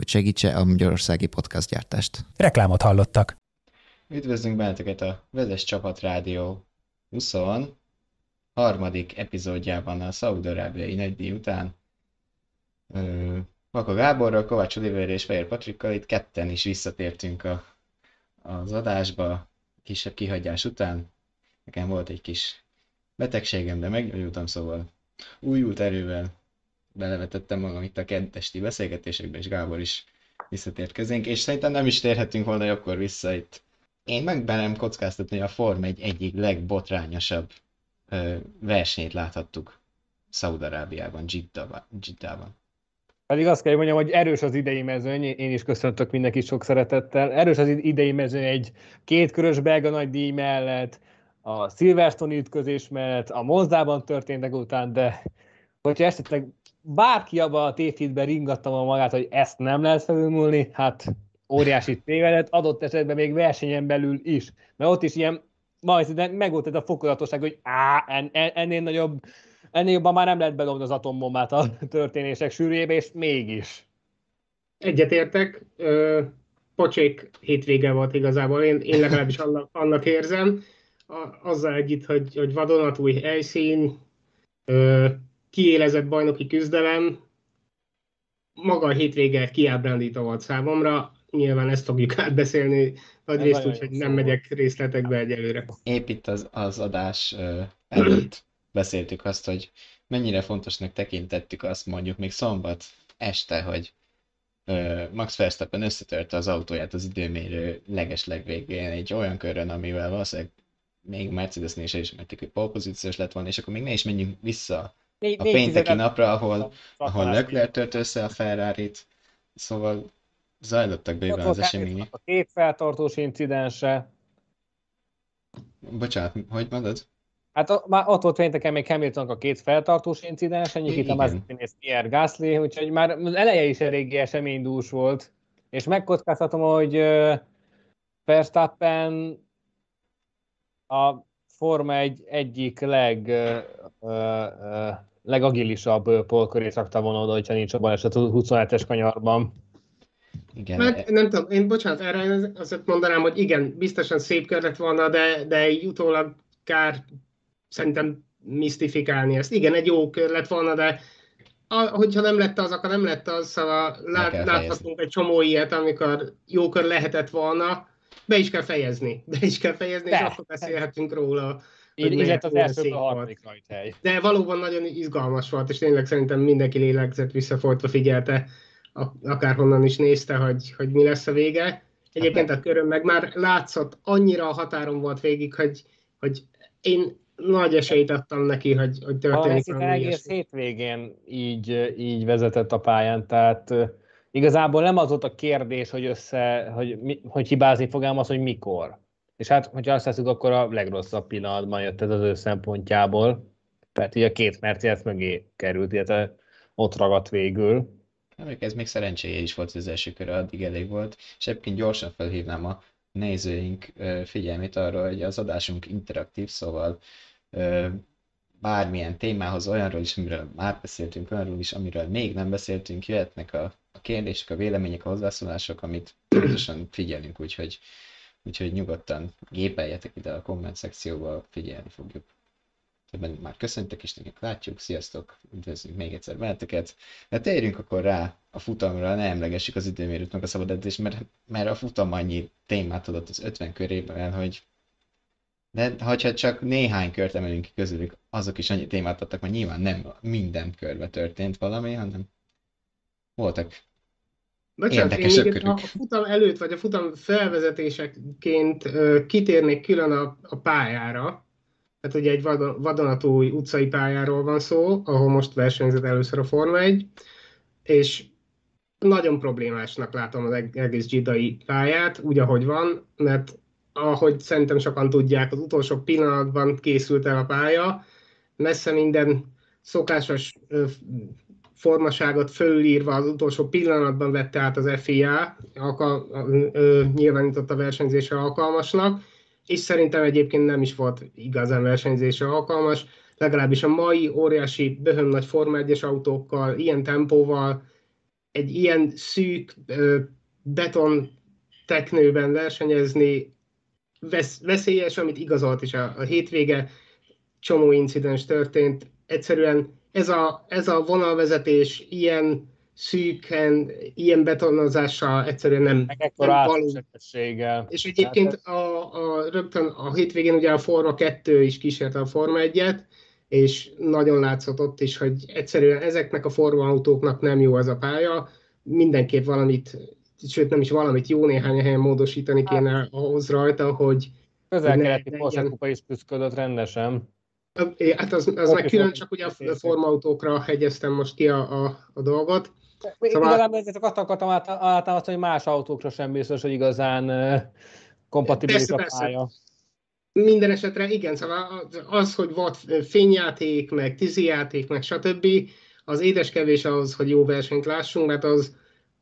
hogy segítse a magyarországi podcastgyártást. Reklámot hallottak. Üdvözlünk benneteket a Vezes Csapat Rádió 23. epizódjában a Szaudarábiai nagydíj után. Ö, Maka Gáborral, Kovács Oliver és Fehér Patrikkal itt ketten is visszatértünk a, az adásba kisebb kihagyás után. Nekem volt egy kis betegségem, de meggyógyultam, szóval újult erővel belevetettem magam itt a kedvesti beszélgetésekbe, és Gábor is visszatért közénk, és szerintem nem is térhetünk volna akkor vissza itt. Én meg bennem kockáztatni, a Form egy egyik legbotrányosabb ö, versenyt láthattuk Szaudarábiában, Jiddában. Pedig azt kell, mondjam, hogy erős az idei mezőny, én is köszöntök mindenkit sok szeretettel. Erős az idei mezőny egy kétkörös belga nagy díj mellett, a Silverstone ütközés mellett, a Mozdában történtek után, de hogyha esetleg bárki abban a tévhitben ringatta a magát, hogy ezt nem lehet felülmúlni, hát óriási tévedett, adott esetben még versenyen belül is. Mert ott is ilyen, majd meg volt ez a fokozatosság, hogy á, en, en, ennél nagyobb, ennél jobban már nem lehet bedobni az atombombát a történések sűrűjébe, és mégis. Egyetértek, pocsék hétvége volt igazából, én, én legalábbis annak, annak érzem, a, azzal együtt, hogy, hogy vadonatúj helyszín, kiélezett bajnoki küzdelem, maga a hétvége kiábrándító volt számomra, nyilván ezt fogjuk átbeszélni nagy részt, úgyhogy nem megyek részletekbe egyelőre. Épp itt az, az adás előtt beszéltük azt, hogy mennyire fontosnak tekintettük azt mondjuk még szombat este, hogy Max Verstappen összetörte az autóját az időmérő legesleg végén egy olyan körön, amivel valószínűleg még Mercedesnél is ismerték, hogy polpozíciós lett volna, és akkor még ne is menjünk vissza a pénteki napra, ahol, ahol Leclerc tört össze a ferrari -t. Szóval zajlottak bőven az események. A két feltartós incidense. Bocsánat, hogy mondod? Hát a, már ott volt pénteken még hamilton a két feltartós incidens, ennyi itt a Mazepin Pierre Gasly, úgyhogy már az eleje is eléggé eseménydús volt. És megkockáztatom, hogy Verstappen a Forma egy egyik leg uh, uh, legagilisabb polkörét rakta volna oda, hogyha nincs a baleset a 27-es kanyarban. Igen. Mert nem tudom, én bocsánat, erre azt mondanám, hogy igen, biztosan szép kör lett volna, de, de egy utólag kár szerintem misztifikálni ezt. Igen, egy jó kör lett volna, de a, hogyha nem lett az, akkor nem lett az, szóval lát, láthatunk egy csomó ilyet, amikor jó kör lehetett volna, be is kell fejezni. Be is kell fejezni, de. és akkor beszélhetünk róla illetve az első a harmadik rajthely. De valóban nagyon izgalmas volt, és tényleg szerintem mindenki lélegzett visszafortva figyelte, akárhonnan is nézte, hogy, hogy mi lesz a vége. Egyébként a köröm meg már látszott, annyira a határon volt végig, hogy, hogy én nagy esélyt adtam neki, hogy, hogy történik valami egész hétvégén így, így vezetett a pályán, tehát igazából nem az volt a kérdés, hogy össze, hogy, hogy hibázni fog, az, hogy mikor. És hát, hogyha azt teszünk, akkor a legrosszabb pillanatban jött ez az ő szempontjából. Tehát így a két Mercedes mögé került, illetve ott ragadt végül. Hát, ez még szerencséje is volt az első körre, addig elég volt. És egyébként gyorsan felhívnám a nézőink figyelmét arra, hogy az adásunk interaktív, szóval bármilyen témához, olyanról is, amiről már beszéltünk, olyanról is, amiről még nem beszéltünk, jöhetnek a, a kérdések, a vélemények, a hozzászólások, amit pontosan figyelünk, úgyhogy úgyhogy nyugodtan gépeljetek ide a komment szekcióba, figyelni fogjuk. Többen már köszöntek, és nekik látjuk, sziasztok, üdvözlünk még egyszer benneteket. De térjünk akkor rá a futamra, ne emlegessük az időmérőt meg a szabad edzés, mert, mert a futam annyi témát adott az 50 körében, hogy de ha csak néhány kört emelünk ki közülük, azok is annyi témát adtak, mert nyilván nem minden körbe történt valami, hanem voltak Bocsánat, én még a futam előtt, vagy a futam felvezetéseként uh, kitérnék külön a, a pályára. Hát ugye egy vadon, vadonatúj utcai pályáról van szó, ahol most versenyzett először a Forma 1, és nagyon problémásnak látom az egész Gidai pályát, úgy ahogy van, mert ahogy szerintem sokan tudják, az utolsó pillanatban készült el a pálya, messze minden szokásos formaságot fölírva az utolsó pillanatban vette át az FIA, alkal, nyilvánított a versenyzésre alkalmasnak, és szerintem egyébként nem is volt igazán versenyzésre alkalmas, legalábbis a mai óriási, böhön nagy Forma 1 autókkal, ilyen tempóval, egy ilyen szűk beton teknőben versenyezni vesz, veszélyes, amit igazolt is a, a hétvége, csomó incidens történt, egyszerűen ez a, ez a vonalvezetés ilyen szűken, ilyen betonozással egyszerűen nem, nem való. És egyébként a, a, rögtön a hétvégén ugye a Forma 2 is kísérte a Forma 1-et, és nagyon látszott ott is, hogy egyszerűen ezeknek a autóknak nem jó ez a pálya, mindenképp valamit, sőt nem is valamit, jó néhány helyen módosítani hát- kéne ahhoz rajta, hogy Közel-keleti Porsche is küzdött rendesen. Hát az, az meg külön csak ugye a formautókra hegyeztem most ki a, a, a dolgot. Szóval... Igazából azt akartam általában hogy más autókra sem biztos, hogy igazán kompatibilis a pálya. Minden esetre igen, szóval az, hogy volt fényjáték, meg játék, meg stb., az édeskevés ahhoz, hogy jó versenyt lássunk, mert az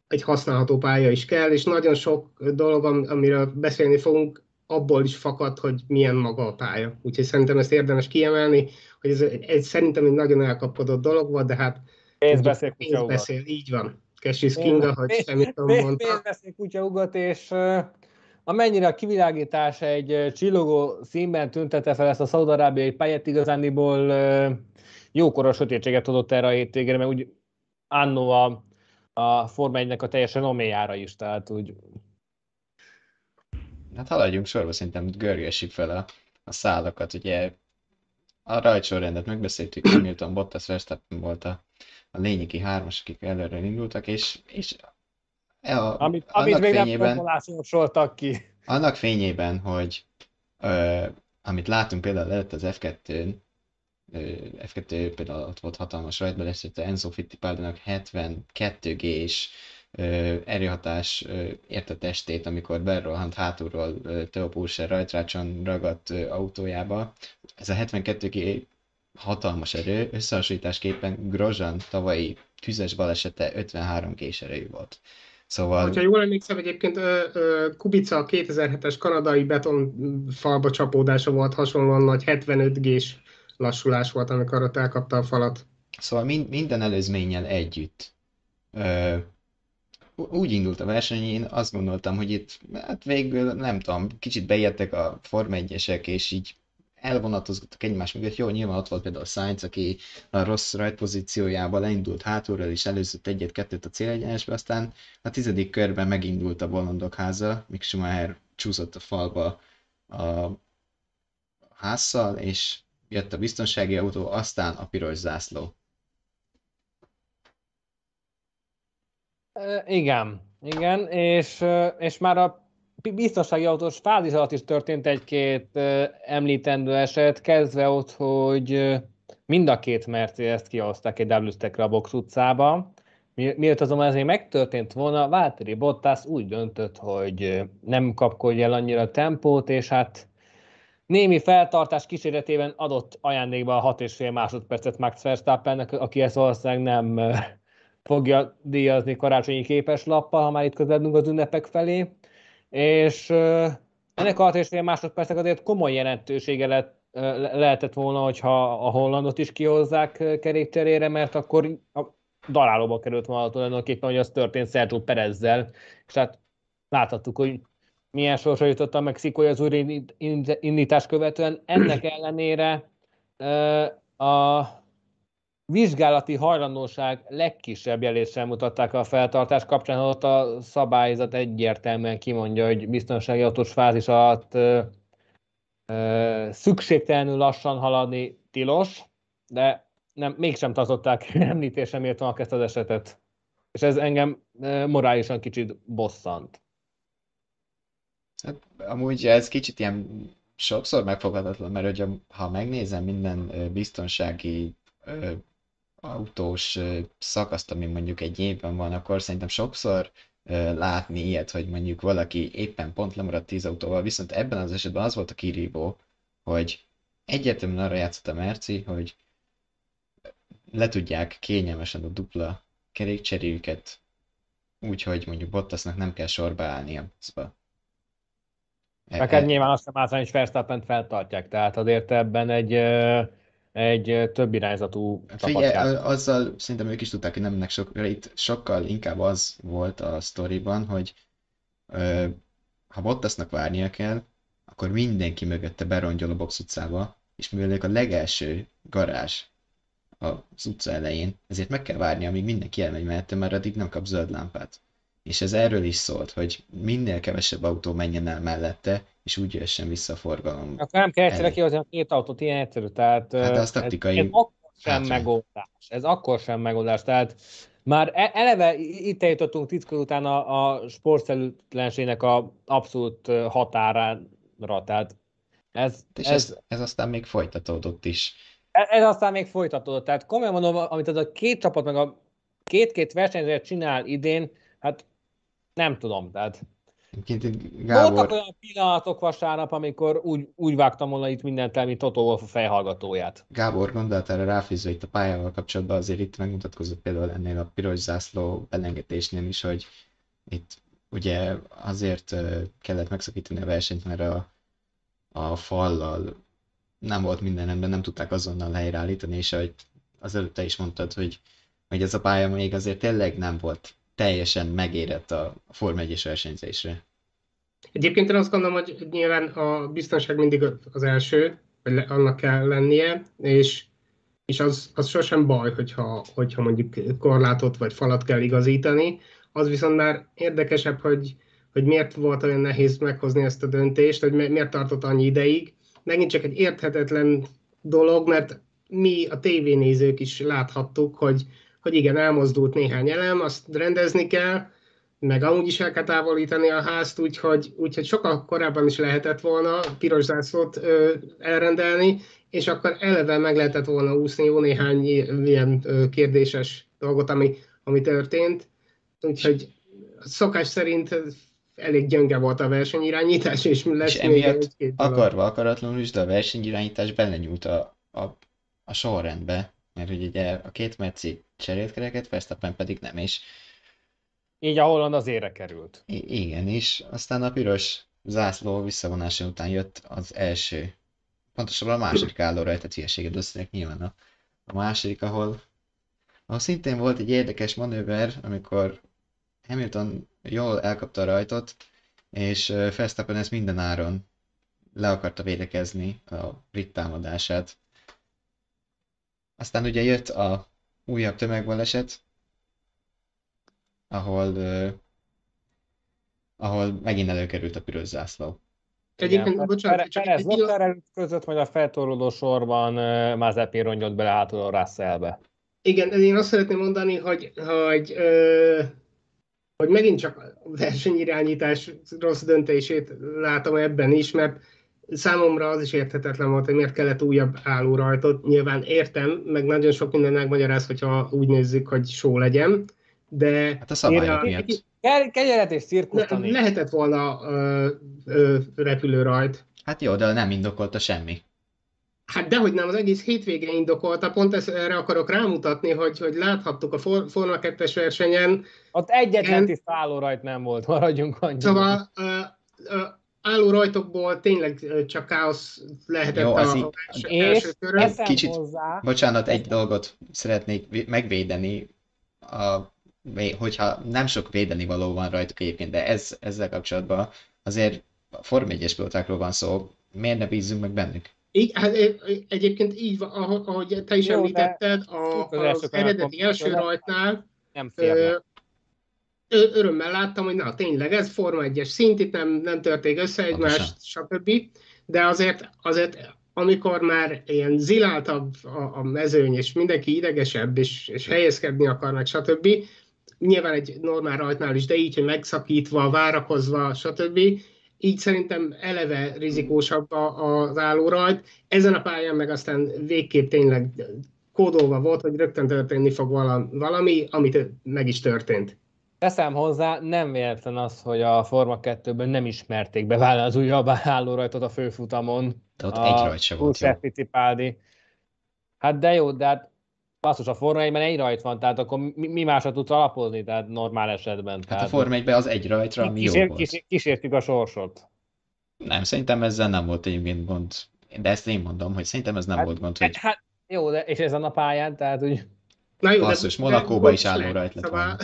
egy használható pálya is kell, és nagyon sok dolog, amiről beszélni fogunk, abból is fakad, hogy milyen maga a pálya. Úgyhogy szerintem ezt érdemes kiemelni, hogy ez, ez szerintem egy nagyon elkapkodott dolog volt, de hát pénz beszél, pénz beszél, így van. Cassius Kinga, hogy semmit nem mondta. Pénz beszél, kutyaugat, és amennyire a kivilágítás egy csillogó színben tüntette fel ezt a szaudarábiai pályát, igazániból jókora sötétséget tudott erre a hétvégére, mert úgy annó a, a Forma 1 a teljesen oméjára is, tehát úgy Hát haladjunk sorba, szerintem görgessük fel a, a szálakat. Ugye a rajtsorrendet megbeszéltük, Hamilton, Bottas, Verstappen volt a, a lényegi hármas, akik előre indultak, és, és e a, amit, amit még fényében, nem ki. Annak fényében, hogy ö, amit látunk például előtt az F2-n, F2 például ott volt hatalmas rajtbaleset, Enzo Fittipaldinak 72 g és erőhatás érte testét, amikor berohant hátulról Theo Pulser rajtrácson ragadt autójába. Ez a 72 g hatalmas erő, összehasonlításképpen Grozan tavalyi tüzes balesete 53 g erejű volt. Szóval... Ha jól emlékszem, egyébként Kubica 2007-es kanadai betonfalba csapódása volt hasonlóan nagy 75 g lassulás volt, amikor ott elkapta a falat. Szóval mind, minden előzménnyel együtt úgy indult a verseny, én azt gondoltam, hogy itt hát végül nem tudom, kicsit beértek a Form 1 és így elvonatozgattak egymás mögött. Jó, nyilván ott volt például Sainz, aki a rossz rajtpozíciójában leindult hátulról, és előzött egyet-kettőt a célegyenesbe, aztán a tizedik körben megindult a bolondok háza, míg Schumacher csúszott a falba a házszal, és jött a biztonsági autó, aztán a piros zászló. Igen, igen, és, és már a biztonsági autós fázis alatt is történt egy-két említendő eset, kezdve ott, hogy mind a két Mercedes-t kihozták egy w a Box utcába. Miért azonban ez még megtörtént volna, Valtteri Bottas úgy döntött, hogy nem kapkodja el annyira tempót, és hát némi feltartás kíséretében adott ajándékba a 6,5 másodpercet Max Verstappennek, aki ezt valószínűleg nem fogja díjazni karácsonyi képes lappal, ha már itt közeledünk az ünnepek felé. És ennek a fél másodpercek azért komoly jelentősége lett, lehetett volna, hogyha a hollandot is kihozzák kerékcserére, mert akkor a darálóba került volna tulajdonképpen, hogy az történt Sergio Perezzel, és hát láthattuk, hogy milyen sorsa jutott a mexikói az újraindítás követően. Ennek ellenére a vizsgálati hajlandóság legkisebb jelét sem mutatták a feltartás kapcsán, ott a szabályzat egyértelműen kimondja, hogy biztonsági autós fázis alatt ö, ö, szükségtelenül lassan haladni tilos, de nem, mégsem tartották említésem méltónak ezt az esetet. És ez engem ö, morálisan kicsit bosszant. Hát, amúgy ez kicsit ilyen sokszor megfoghatatlan, mert hogy ha megnézem minden biztonsági autós szakaszt, ami mondjuk egy évben van, akkor szerintem sokszor látni ilyet, hogy mondjuk valaki éppen pont lemaradt 10 autóval, viszont ebben az esetben az volt a kirívó, hogy egyértelműen arra játszott a Merci, hogy le tudják kényelmesen a dupla kerékcseréjüket, úgyhogy mondjuk Bottasnak nem kell sorba állnia. Szóval Neked hát nyilván azt hiszem, hogy Verstappen feltartják, tehát azért ebben egy, egy több irányzatú Figyelj, azzal szerintem ők is tudták, hogy nem mennek sokra, itt sokkal inkább az volt a sztoriban, hogy ö, ha Bottasnak várnia kell, akkor mindenki mögötte berongyol a box utcába, és mivel ők a legelső garázs az utca elején, ezért meg kell várni, amíg mindenki elmegy mellette, mert addig nem kap zöld lámpát. És ez erről is szólt, hogy minél kevesebb autó menjen el mellette, és úgy jöjjön vissza a forgalom. Akkor nem kell egyszerre kihozni a két autót, ilyen egyszerű. Tehát, hát az taktikai... Ez, ez akkor sem hátrány. megoldás. Ez akkor sem megoldás. Tehát már e- eleve itt eljutottunk titka után a, a sportszerűtlenségnek a abszolút határára. Tehát ez, és ez, ez, ez aztán még folytatódott is. Ez, ez aztán még folytatódott. Tehát komolyan mondom, amit az a két csapat meg a két-két versenyzőt csinál idén, hát nem tudom, tehát Gábor... Voltak olyan pillanatok vasárnap, amikor úgy, úgy vágtam volna itt mindent el, mint Toto Wolf a fejhallgatóját. Gábor gondolt erre ráfűzve itt a pályával kapcsolatban, azért itt megmutatkozott például ennél a piros zászló belengetésnél is, hogy itt ugye azért kellett megszakítani a versenyt, mert a, a fallal nem volt minden rendben, nem tudták azonnal helyreállítani, és ahogy az előtte is mondtad, hogy, hogy ez a pálya még azért tényleg nem volt teljesen megérett a Form 1 versenyzésre. Egyébként én azt gondolom, hogy nyilván a biztonság mindig az első, vagy annak kell lennie, és, és az, az sosem baj, hogyha, hogyha mondjuk korlátot vagy falat kell igazítani. Az viszont már érdekesebb, hogy, hogy miért volt olyan nehéz meghozni ezt a döntést, hogy miért tartott annyi ideig. Megint csak egy érthetetlen dolog, mert mi a tévénézők is láthattuk, hogy hogy igen, elmozdult néhány elem, azt rendezni kell, meg amúgy is el kell távolítani a házt, úgyhogy, úgyhogy sokkal korábban is lehetett volna piros zászlót ö, elrendelni, és akkor eleve meg lehetett volna úszni jó néhány ilyen ö, kérdéses dolgot, ami, ami történt. Úgyhogy szokás szerint elég gyönge volt a versenyirányítás, és lesz és még emiatt akarva, akaratlanul is, de a versenyirányítás belenyúlt a, a, a sorrendbe, mert hogy ugye a két Merci cserélt kereket, Verstappen pedig nem, és így a Holland az ére került. I- igen, és aztán a piros zászló visszavonása után jött az első, pontosabban a második álló rajta, hülyeséget összenek nyilván a, a második, ahol, ahol szintén volt egy érdekes manőver, amikor Hamilton jól elkapta a rajtot, és Verstappen ezt minden áron le akarta védekezni a brit támadását. Aztán ugye jött a újabb tömegbaleset, ahol, uh, ahol megint előkerült a piros zászló. Egyébként, Igen, bocsánat, csak Perez egy között, majd a feltoruló sorban uh, Mazepin rongyott bele hátul a Russellbe. Igen, én azt szeretném mondani, hogy, hogy, uh, hogy megint csak a versenyirányítás rossz döntését látom ebben is, mert számomra az is érthetetlen volt, hogy miért kellett újabb állórajtot. Nyilván értem, meg nagyon sok minden megmagyaráz, hogyha úgy nézzük, hogy só legyen, de... Hát a szabályok miatt. Kegyelet és cirkusztani. Le, lehetett volna ö, ö, repülőrajt. Hát jó, de nem indokolta semmi. Hát dehogy nem, az egész hétvégén indokolta, pont ezt, erre akarok rámutatni, hogy, hogy láthattuk a Forma 2 versenyen. Ott egyetlen tiszta állórajt nem volt, maradjunk annyi. Szóval ö, ö, álló rajtokból tényleg csak káosz lehetett Jó, az a első, első körön. Kicsit, hozzá. bocsánat, egy dolgot szeretnék megvédeni, a, hogyha nem sok védeni való van rajtuk egyébként, de ez, ezzel kapcsolatban azért a Form 1-es van szó, miért ne bízzunk meg bennük? Így, hát egyébként így van, ahogy te is Jó, említetted, a, az eredeti első rajtnál nem férnek örömmel láttam, hogy na tényleg ez Forma 1-es szint, itt nem, nem törték össze egymást, stb. De azért, azért amikor már ilyen ziláltabb a, a mezőny, és mindenki idegesebb, és, és helyezkedni akarnak, stb. Nyilván egy normál rajtnál is, de így, hogy megszakítva, várakozva, stb. Így szerintem eleve rizikósabb az állórajt. Ezen a pályán meg aztán végképp tényleg kódolva volt, hogy rögtön történni fog valami, amit meg is történt. Teszem hozzá, nem véletlen az, hogy a Forma 2-ben nem ismerték be az újabb rajtot a főfutamon. De ott a egy rajt sem volt jó. Hát de jó, de hát basszus, a Forma 1-ben egy rajt van, tehát akkor mi, mi másra tudsz alapozni, tehát normál esetben. Hát tehát a Forma 1 az egy rajtra, ami kísér, jó volt. Kísér, kísértük a sorsot. Nem, szerintem ezzel nem volt egyébként gond. De ezt én mondom, hogy szerintem ez nem hát, volt gond. Hogy... Hát, jó, de és ezen a pályán, tehát úgy... Na jó, Basszus, Monakóban is álló rajt lett szóval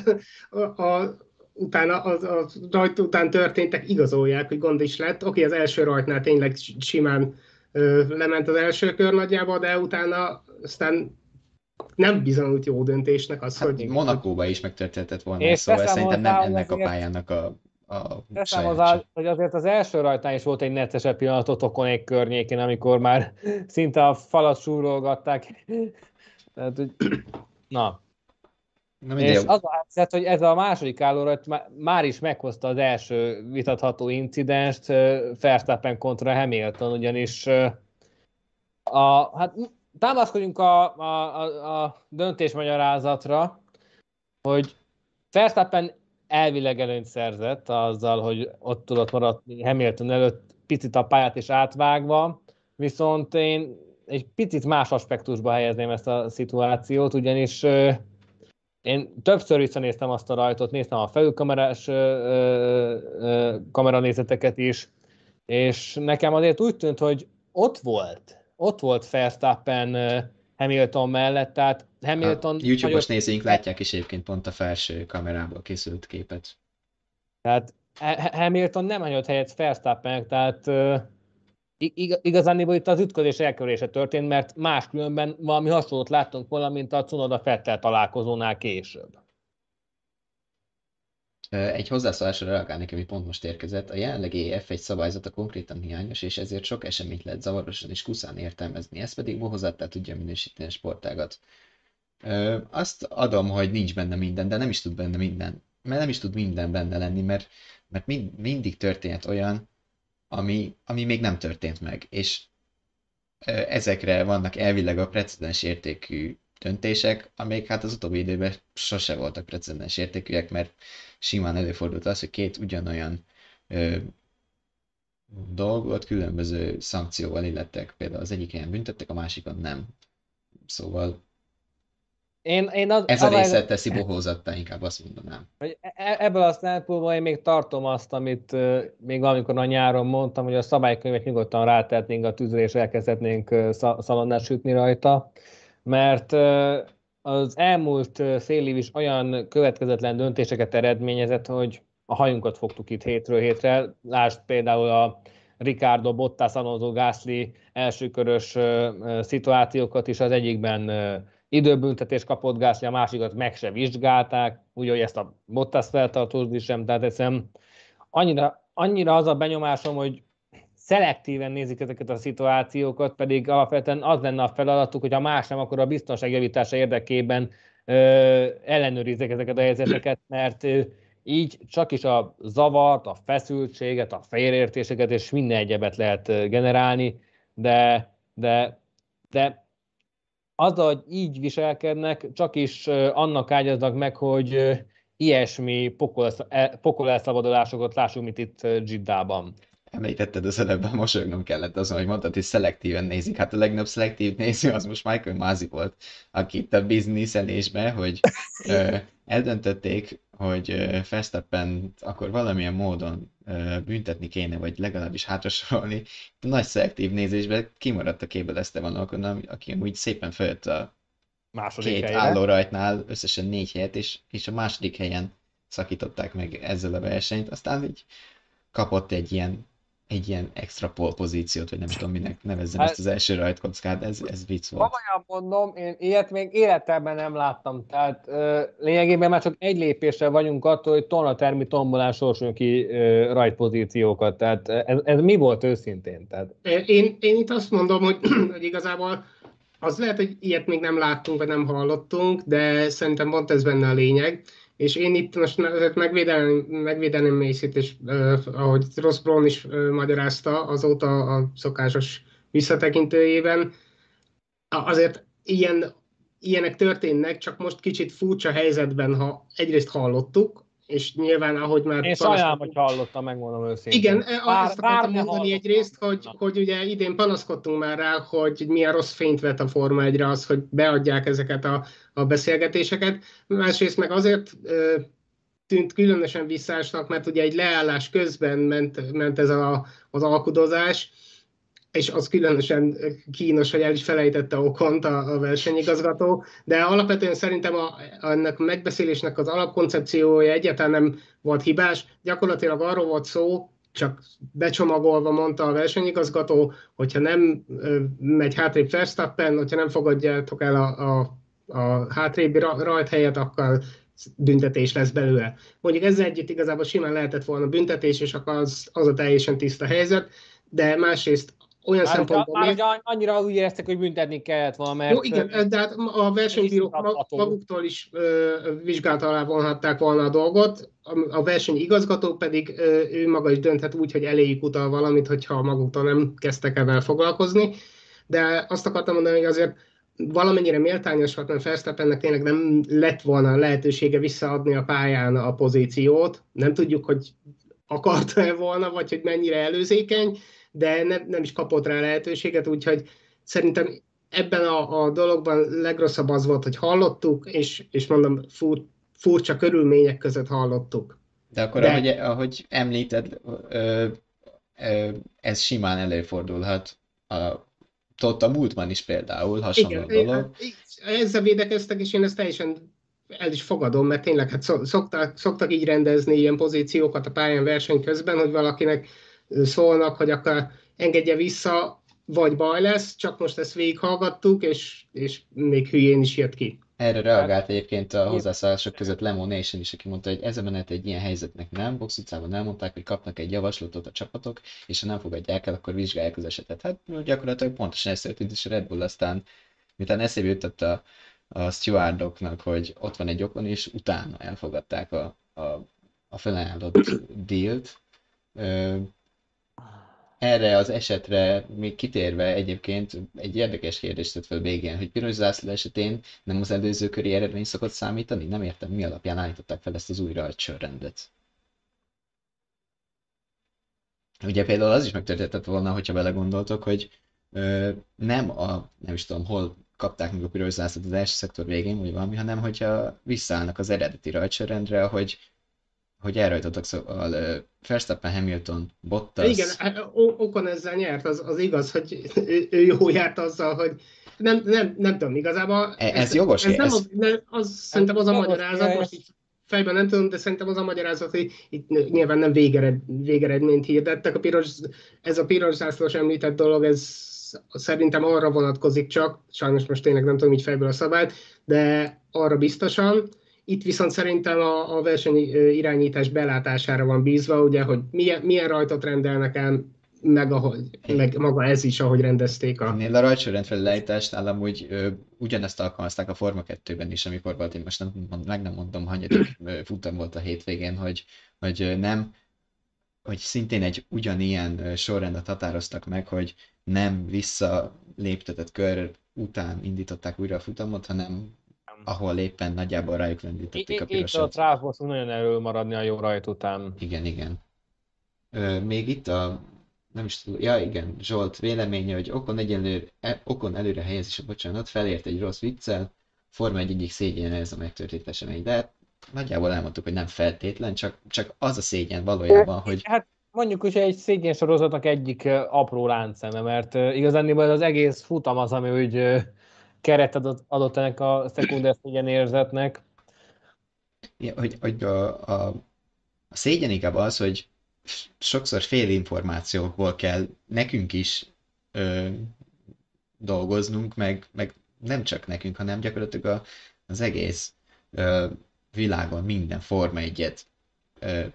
a, a, utána az, a rajt után történtek, igazolják, hogy gond is lett. Oké, az első rajtnál tényleg simán ö, lement az első kör nagyjába, de utána aztán nem bizonyult jó döntésnek az, hát, hogy... Monakóban is megtörténhetett volna, és szóval szerintem nem ennek a pályának a a Teszem az, hogy azért az első rajtnál is volt egy neccesebb pillanatot egy környékén, amikor már szinte a falat súrolgatták. Tehát, hogy, na. Na, és az a helyzet, hogy ez a második állórajt már is meghozta az első vitatható incidenst Verstappen kontra Hamilton, ugyanis a, hát támaszkodjunk a, a, a, a döntésmagyarázatra, hogy Verstappen elvileg előnyt szerzett azzal, hogy ott tudott maradni Hamilton előtt picit a pályát is átvágva, viszont én egy picit más aspektusba helyezném ezt a szituációt, ugyanis én többször visszanéztem azt a rajtot, néztem a felülkamerás kameranézeteket is, és nekem azért úgy tűnt, hogy ott volt, ott volt Verstappen Hamilton mellett, tehát Hamilton... A YouTube-os nagyobb... nézőink látják is egyébként pont a felső kamerából készült képet. Tehát Hamilton nem hagyott helyet Verstappennek, tehát uh, igazán itt az ütközés elkerülése történt, mert máskülönben valami hasonlót láttunk volna, mint a Cunoda Fettel találkozónál később. Egy hozzászólásra reagálnék, ami pont most érkezett. A jelenlegi F1 szabályzata konkrétan hiányos, és ezért sok eseményt lehet zavarosan és kuszán értelmezni. Ez pedig bohozattá tudja minősíteni a sportágat. Azt adom, hogy nincs benne minden, de nem is tud benne minden. Mert nem is tud minden benne lenni, mert, mert mind, mindig történt olyan, ami, ami még nem történt meg. És ezekre vannak elvileg a precedens értékű döntések, amik hát az utóbbi időben sose voltak precedens értékűek, mert simán előfordult az, hogy két ugyanolyan ö, dolgot különböző szankcióval illettek. Például az egyik helyen büntettek, a másikon nem. Szóval én, én az, ez a része az... teszi bohózattá, inkább azt mondanám. Hogy e, e, ebből a szempontból én még tartom azt, amit még valamikor a nyáron mondtam, hogy a szabálykönyvet nyugodtan rátehetnénk a tűzre, és elkezdhetnénk szalonnát sütni rajta mert az elmúlt fél év is olyan következetlen döntéseket eredményezett, hogy a hajunkat fogtuk itt hétről hétre. Lásd például a Ricardo Bottas, Alonso Gasly elsőkörös szituációkat is, az egyikben időbüntetés kapott Gasly, a másikat meg se vizsgálták, úgy, hogy ezt a Bottas feltartózni sem, tehát egyszerűen annyira, annyira az a benyomásom, hogy szelektíven nézik ezeket a szituációkat, pedig alapvetően az lenne a feladatuk, hogy ha más nem, akkor a biztonság javítása érdekében ö, ellenőrizzek ezeket a helyzeteket, mert ö, így csak is a zavart, a feszültséget, a félértéseket és minden egyebet lehet generálni, de, de, de azzal, hogy így viselkednek, csak is annak ágyaznak meg, hogy ilyesmi pokol, pokol elszabadulásokat lássunk, mint itt Giddában említetted az előbb, mosolyognom kellett azon, hogy mondtad, hogy szelektíven nézik. Hát a legnagyobb szelektív néző az most Michael Mázi volt, aki itt a bizniszelésben, hogy ö, eldöntötték, hogy Verstappen akkor valamilyen módon büntetni kéne, vagy legalábbis hátrasorolni. A nagy szelektív nézésben kimaradt a képből Esteban Ocon, aki úgy szépen följött a második két helyre. állórajtnál, összesen négy helyet, és, és a második helyen szakították meg ezzel a versenyt. Aztán így kapott egy ilyen egy ilyen extra pol pozíciót, vagy nem is tudom, minek nevezzem hát, ezt az első rajtkockát, ez, ez vicc volt. Komolyan mondom, én ilyet még életemben nem láttam, tehát ö, lényegében már csak egy lépésre vagyunk attól, hogy tonna termi tombolán sorsolunk ki ö, rajtpozíciókat, tehát ez, ez mi volt őszintén? Tehát... Én, én itt azt mondom, hogy, hogy igazából az lehet, hogy ilyet még nem láttunk, vagy nem hallottunk, de szerintem pont ez benne a lényeg és én itt most megvédeném, megvédeném Macy-t, és uh, ahogy Ross Brown is uh, magyarázta azóta a szokásos visszatekintőjében, azért ilyen ilyenek történnek, csak most kicsit furcsa helyzetben, ha egyrészt hallottuk, és nyilván, ahogy már... Én sajnálom, hogy hallottam, megmondom őszintén. Igen, e, bár, azt akartam mondani egyrészt, hogy, hogy ugye idén panaszkodtunk már rá, hogy milyen rossz fényt vet a Forma 1 az, hogy beadják ezeket a, a beszélgetéseket. Másrészt meg azért ö, tűnt különösen visszásnak, mert ugye egy leállás közben ment, ment ez a, az alkudozás, és az különösen kínos, hogy el is felejtette okont a, a versenyigazgató, de alapvetően szerintem a, ennek a megbeszélésnek az alapkoncepciója egyáltalán nem volt hibás, gyakorlatilag arról volt szó, csak becsomagolva mondta a versenyigazgató, hogyha nem megy hátrébb Verstappen, hogyha nem fogadjátok el a, a, a hátrébb rajthelyet, akkor büntetés lesz belőle. Mondjuk ezzel együtt igazából simán lehetett volna büntetés, és akkor az, az a teljesen tiszta helyzet, de másrészt olyan már szempontból... Már még... annyira úgy éreztek, hogy büntetni kellett volna, mert... Jó, igen, de hát a versenybírók maguktól is ö, vizsgálat alá vonhatták volna a dolgot, a, versenyigazgató pedig ö, ő maga is dönthet úgy, hogy eléjük utal valamit, hogyha maguktól nem kezdtek ebben foglalkozni, de azt akartam mondani, hogy azért valamennyire méltányos volt, mert Verstappennek tényleg nem lett volna lehetősége visszaadni a pályán a pozíciót. Nem tudjuk, hogy akarta-e volna, vagy hogy mennyire előzékeny, de nem, nem is kapott rá lehetőséget, úgyhogy szerintem ebben a, a dologban legrosszabb az volt, hogy hallottuk, és, és mondom, fur, furcsa körülmények között hallottuk. De akkor, de... Ahogy, ahogy említed, ö, ö, ez simán előfordulhat. A, ott a múltban is például hasonló Igen, dolog. Ezzel védekeztek, és én ezt teljesen el is fogadom, mert tényleg hát szoktak, szoktak így rendezni ilyen pozíciókat a pályán verseny közben, hogy valakinek szólnak, hogy akkor engedje vissza, vagy baj lesz, csak most ezt végighallgattuk, és, és még hülyén is jött ki. Erre reagált egyébként a hozzászállások között Lemon Nation is, aki mondta, hogy ez a menet egy ilyen helyzetnek nem. Box utcában elmondták, hogy kapnak egy javaslatot a csapatok, és ha nem fogadják el, akkor vizsgálják az esetet. Hát gyakorlatilag pontosan ez történt, és a Red Bull aztán, miután eszébe jutott a, a stewardoknak, hogy ott van egy okon, és utána elfogadták a, a, a felajánlott dealt erre az esetre még kitérve egyébként egy érdekes kérdést tett fel végén, hogy piros zászló esetén nem az előző köri eredmény szokott számítani? Nem értem, mi alapján állították fel ezt az új rajtsorrendet. Ugye például az is megtörténhetett volna, hogyha belegondoltok, hogy ö, nem a, nem is tudom, hol kapták meg a piros zászlót az első szektor végén, vagy valami, hanem hogyha visszaállnak az eredeti rajtsorrendre, ahogy hogy elrajtottak, szóval uh, Verstappen, Hamilton, Bottas... Igen, Okon ezzel nyert, az, az igaz, hogy ő, ő jó járt azzal, hogy nem, nem, nem tudom, igazából... E, ez, ez jogos? Ez, nem, ez... Nem, az, szerintem az a magyarázat, most így fejben nem tudom, de szerintem az a magyarázat, hogy itt nyilván nem végered, végeredményt hirdettek. A piros, ez a piros zászlós említett dolog, ez szerintem arra vonatkozik csak, sajnos most tényleg nem tudom így fejből a szabályt, de arra biztosan, itt viszont szerintem a, a verseny irányítás belátására van bízva, ugye, hogy milyen, milyen rajtot rendelnek el, meg, ahogy, meg maga ez is, ahogy rendezték a... Ennél a rajtsorrend felelejtást amúgy ö, ugyanezt alkalmazták a Forma 2-ben is, amikor volt, én most nem, meg nem mondom, hanyadik futam volt a hétvégén, hogy, hogy nem, hogy szintén egy ugyanilyen sorrendet határoztak meg, hogy nem visszaléptetett kör után indították újra a futamot, hanem ahol éppen nagyjából rájuk lendítették a pirosat. Itt a tráfból nagyon erről maradni a jó rajt után. Igen, igen. Ö, még itt a, nem is tudom, ja igen, Zsolt véleménye, hogy Okon, egyenlő, e, Okon előre helyezése, bocsánat, felért egy rossz viccel, Forma egy egyik szégyen ez a megtörtént esemény, de hát nagyjából elmondtuk, hogy nem feltétlen, csak, csak az a szégyen valójában, hogy... Hát mondjuk, hogy egy szégyen sorozatnak egyik apró láncszeme, mert igazán az egész futam az, ami úgy keret adott, adott ennek a szekunder szégyen érzetnek. Ja, hogy, hogy a, a, a szégyen inkább az, hogy sokszor fél információkból kell nekünk is ö, dolgoznunk, meg, meg nem csak nekünk, hanem gyakorlatilag a, az egész ö, világon minden Forma egyet ö,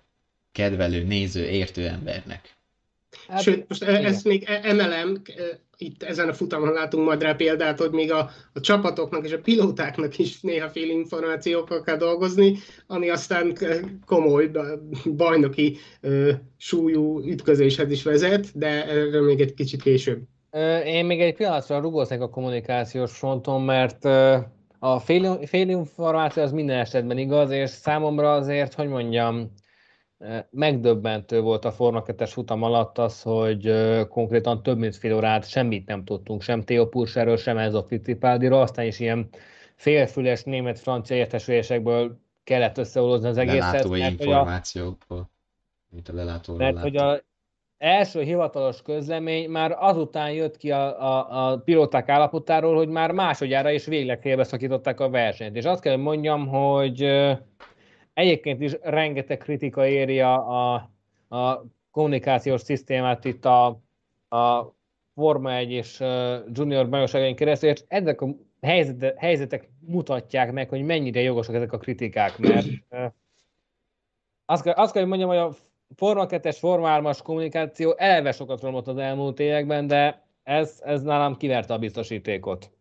kedvelő, néző, értő embernek. Hát, Sőt, most igen. ezt még e- emelem, itt ezen a futamon látunk majd rá példát, hogy még a, a csapatoknak és a pilótáknak is néha fél információkkal kell dolgozni, ami aztán komoly bajnoki súlyú ütközéshez is vezet, de erről még egy kicsit később. Én még egy pillanatra rugóznék a kommunikációs fronton, mert a fél, félinformáció az minden esetben igaz, és számomra azért, hogy mondjam, megdöbbentő volt a Forma 2 futam alatt az, hogy konkrétan több mint fél órát semmit nem tudtunk, sem Theo Purserről, sem ez a Fittipaldiról, aztán is ilyen félfüles német-francia értesülésekből kellett összeolózni az egészet. Lelátói információkból, mint a lelátóról Mert hogy a első hivatalos közlemény már azután jött ki a, a, a pilóták állapotáról, hogy már másodjára is végleg félbeszakították a versenyt. És azt kell, hogy mondjam, hogy egyébként is rengeteg kritika éri a, a, a kommunikációs szisztémát itt a, a Forma 1 és Junior bajnokságain keresztül, és ezek a helyzetek, helyzetek mutatják meg, hogy mennyire jogosak ezek a kritikák, mert azt kell, azt kell, hogy mondjam, hogy a Forma 2-es, Forma 3-as kommunikáció eleve sokat romlott az elmúlt években, de ez, ez nálam kiverte a biztosítékot.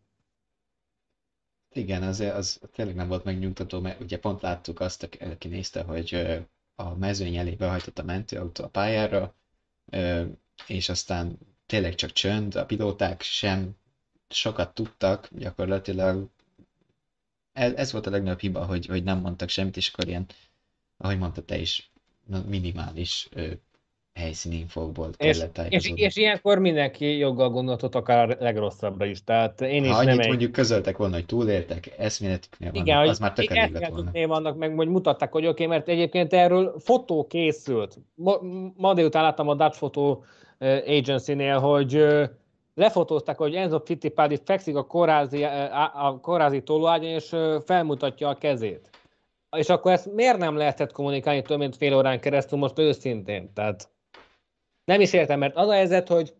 Igen, az, az tényleg nem volt megnyugtató, mert ugye pont láttuk azt, aki nézte, hogy a mezőny elé behajtott a mentőautó a pályára, és aztán tényleg csak csönd, a pilóták sem sokat tudtak, gyakorlatilag. Ez, volt a legnagyobb hiba, hogy, hogy nem mondtak semmit, és akkor ilyen, ahogy mondta te is, minimális ö, helyszíni infókból kellett és, és, és, ilyenkor mindenki joggal gondoltott akár a legrosszabbra is. Tehát én is ha nem egy... mondjuk közöltek volna, hogy túléltek, eszméletüknél vannak, Igen, az már tök elég volna. vannak, meg hogy mutatták, hogy oké, okay, mert egyébként erről fotó készült. Ma, ma délután láttam a Dutch Photo Agency-nél, hogy lefotózták, hogy Enzo Fittipaldi fekszik a korázi, a korázi tolóágyon, és felmutatja a kezét. És akkor ezt miért nem lehetett kommunikálni több mint fél órán keresztül most őszintén? Tehát nem is értem, mert az a helyzet, hogy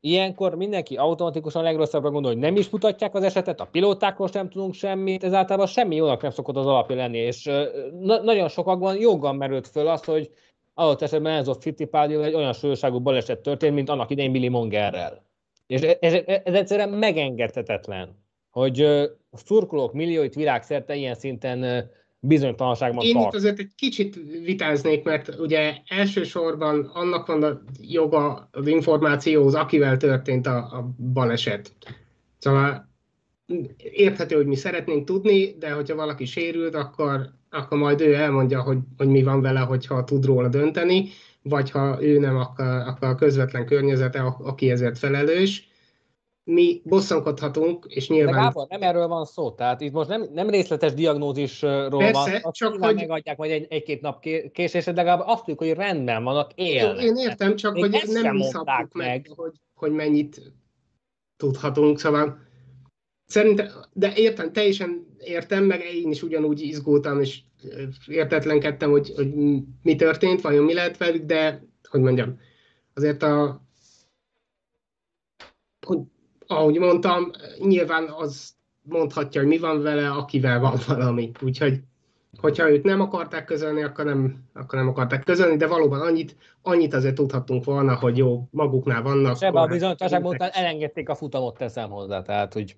ilyenkor mindenki automatikusan legrosszabbra gondol, hogy nem is mutatják az esetet, a pilótákról sem tudunk semmit, ez általában semmi jónak nem szokott az alapja lenni, és na- nagyon sokakban joggal merült föl azt, hogy adott esetben Enzo Fittipaldi egy olyan súlyosságú baleset történt, mint annak idején Billy Mongerrel. És ez, ez, ez egyszerűen megengedhetetlen, hogy a szurkolók millióit világszerte ilyen szinten bizonytalanságban Én itt azért egy kicsit vitáznék, mert ugye elsősorban annak van a joga az információhoz, akivel történt a, a baleset. Szóval érthető, hogy mi szeretnénk tudni, de hogyha valaki sérült, akkor, akkor majd ő elmondja, hogy, hogy mi van vele, hogyha tud róla dönteni, vagy ha ő nem, akkor, akkor a közvetlen környezete, aki ezért felelős mi bosszankodhatunk, és nyilván... De Gábor, nem erről van szó, tehát itt most nem, nem részletes diagnózisról Persze, van, azt csak hogy... megadják majd egy, egy-két nap késésre, de legalább azt tudjuk, hogy rendben vannak, élnek. Én értem, csak Még hogy nem szabjuk meg, meg hogy, hogy mennyit tudhatunk, szóval szerintem, de értem, teljesen értem, meg én is ugyanúgy izgultam, és értetlenkedtem, hogy, hogy mi történt, vajon mi lehet velük, de hogy mondjam, azért a hogy ahogy mondtam, nyilván az mondhatja, hogy mi van vele, akivel van valami. Úgyhogy, hogyha őt nem akarták közölni, akkor nem, akkor nem akarták közölni, de valóban annyit, annyit azért tudhattunk volna, hogy jó, maguknál vannak. És ebben a bizonytalanságban elengedték a futamot, teszem hozzá, tehát hogy...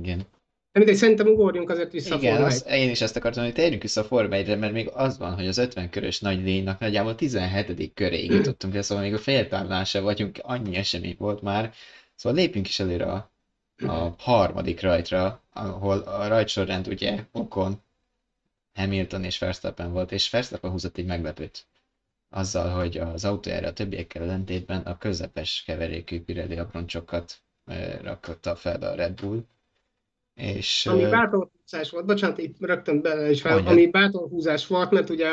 Igen. De mindegy, szerintem ugorjunk azért vissza Igen, a az, én is ezt akartam, hogy térjünk vissza a Forma 1 mert még az van, hogy az 50 körös nagy lénynek nagyjából 17. köréig jutottunk szóval még a féltávnál sem vagyunk, annyi esemény volt már, Szóval lépjünk is előre a, a harmadik rajtra, ahol a rajtsorrend ugye Okon, Hamilton és Verstappen volt, és Verstappen húzott egy meglepőt. Azzal, hogy az autójára a többiekkel ellentétben a közepes keverékű Pirelli abroncsokat rakotta fel a Red Bull. És, ami bátorhúzás volt, bocsánat, itt rögtön bele is fel, ami bátorhúzás volt, mert ugye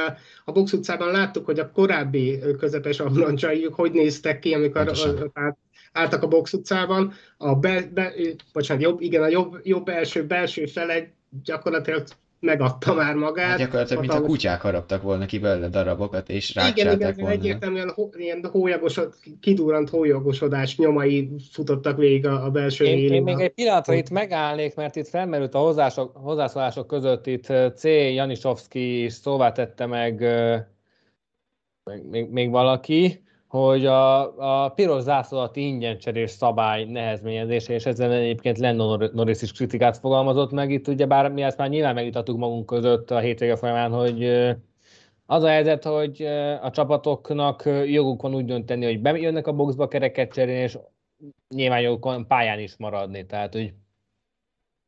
a Box utcában láttuk, hogy a korábbi közepes abroncsai hogy néztek ki, amikor tehát álltak a box utcában, a be, be, bocsánat, jobb, igen, a jobb, jobb első belső fele gyakorlatilag megadta már magát. Hát gyakorlatilag, mint a kutyák haraptak volna ki belőle darabokat, és rácsálták Igen, igen, egyértelműen ilyen hólyagosod, kidurrant hólyagosodás nyomai futottak végig a, a belső én, én még egy pillanatra itt megállnék, mert itt felmerült a hozzászólások, hozzászólások között, itt C. Janisovski is szóvá tette meg még, még valaki, hogy a, a piros zászlóati ingyen cserés szabály nehezményezése, és ezzel egyébként Lennon Norris is kritikát fogalmazott meg. Itt ugye bár mi ezt már nyilván megvitattuk magunk között a hétvége folyamán, hogy az a helyzet, hogy a csapatoknak joguk van úgy dönteni, hogy bejönnek a boxba kereket cserélni, és nyilván joguk van pályán is maradni. Tehát, hogy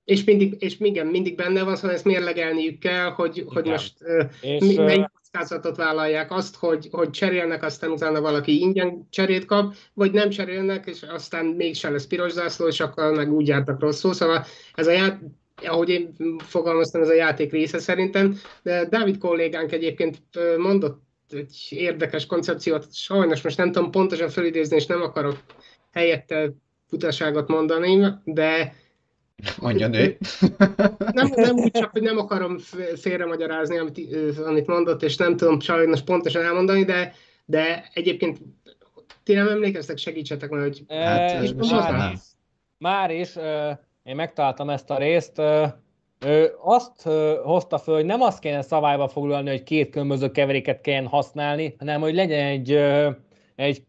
És mindig, és igen, mindig benne van, szóval ezt mérlegelniük kell, hogy, hogy most és, mi, melyik kockázatot vállalják azt, hogy, hogy cserélnek, aztán utána valaki ingyen cserét kap, vagy nem cserélnek, és aztán mégsem lesz piros zászló, és akkor meg úgy jártak rosszul. Szóval ez a ját, ahogy én fogalmaztam, ez a játék része szerintem, de Dávid kollégánk egyébként mondott egy érdekes koncepciót, sajnos most nem tudom pontosan felidézni, és nem akarok helyette futaságot mondani, de Mondja nő. Nem, nem úgy csak, hogy nem akarom félremagyarázni, amit, amit mondott, és nem tudom sajnos pontosan elmondani, de, de egyébként ti nem emlékeztek, segítsetek meg, hogy... Hát, e, már, már, már is, én megtaláltam ezt a részt, ő azt hozta föl, hogy nem azt kéne szabályba foglalni, hogy két különböző keveréket kelljen használni, hanem hogy legyen egy, egy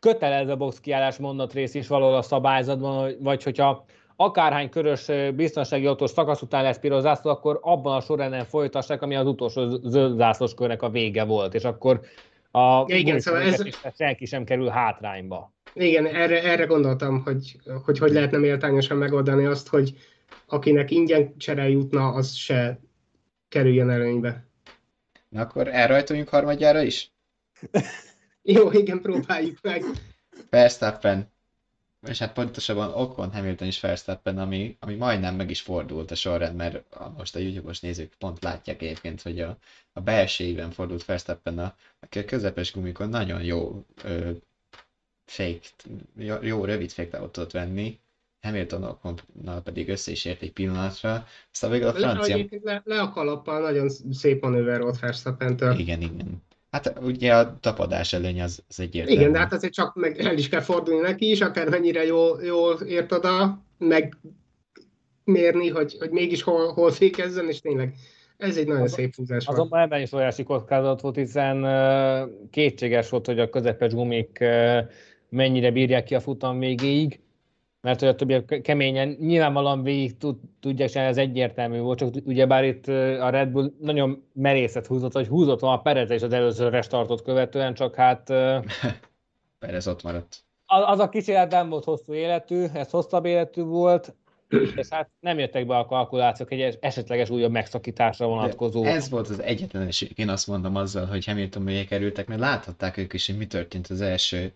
kötelező box kiállás rész is valahol a szabályzatban, vagy hogyha akárhány körös biztonsági autós szakasz után lesz piros zászló, akkor abban a sorrenden folytassák, ami az utolsó zöld zászlós körnek a vége volt, és akkor a ja, igen, szóval ez... senki sem kerül hátrányba. Igen, erre, erre gondoltam, hogy, hogy hogy lehetne méltányosan megoldani azt, hogy akinek ingyen csere jutna, az se kerüljön előnybe. Na akkor elrajtoljunk harmadjára is? Jó, igen, próbáljuk meg. Verstappen és hát pontosabban Ocon, Hamilton és Verstappen, ami, ami majdnem meg is fordult a sorrend, mert most a YouTube-os nézők pont látják egyébként, hogy a, a belsejében fordult Verstappen, a, a közepes gumikon nagyon jó ö, fake, jó, jó rövid fake tudott venni, Hamilton Oconnal pedig össze is ért egy pillanatra, aztán végül a francia... Le, le, le a kalappal nagyon szép manőver volt Verstappen-től. Igen, igen. Hát ugye a tapadás előny az, az egyértelmű. Igen, de hát azért csak meg el is kell fordulni neki is, akármennyire jól, jól ért oda, meg mérni, hogy, hogy mégis hol, hol fékezzen, és tényleg ez egy nagyon az, szép húzás volt. Azonban ebben is óriási kockázat volt, hiszen kétséges volt, hogy a közepes gumik mennyire bírják ki a futam végéig mert hogy a többiek keményen nyilvánvalóan végig tud, tudják csinálni, ez egyértelmű volt, csak ugyebár itt a Red Bull nagyon merészet húzott, hogy húzott a Perez és az előző restartot követően, csak hát... Perez ott maradt. Az, az a kísérlet nem volt hosszú életű, ez hosszabb életű volt, és hát nem jöttek be a kalkulációk egy esetleges újabb megszakításra vonatkozó. De ez volt az egyetlen esély, én azt mondom azzal, hogy Hamilton mögé kerültek, mert láthatták ők is, hogy mi történt az első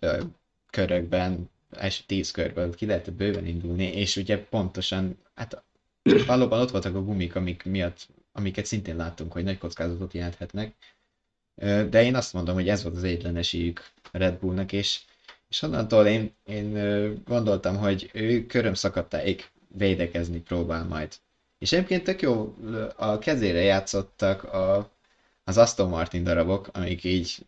ö, körökben, első tíz körből ki lehetett bőven indulni, és ugye pontosan, hát valóban ott voltak a gumik, amik miatt, amiket szintén láttunk, hogy nagy kockázatot jelenthetnek, de én azt mondom, hogy ez volt az egyetlen esélyük Red Bullnak, és, és onnantól én, én gondoltam, hogy ő köröm szakadtáig védekezni próbál majd. És egyébként tök jó, a kezére játszottak a, az Aston Martin darabok, amik így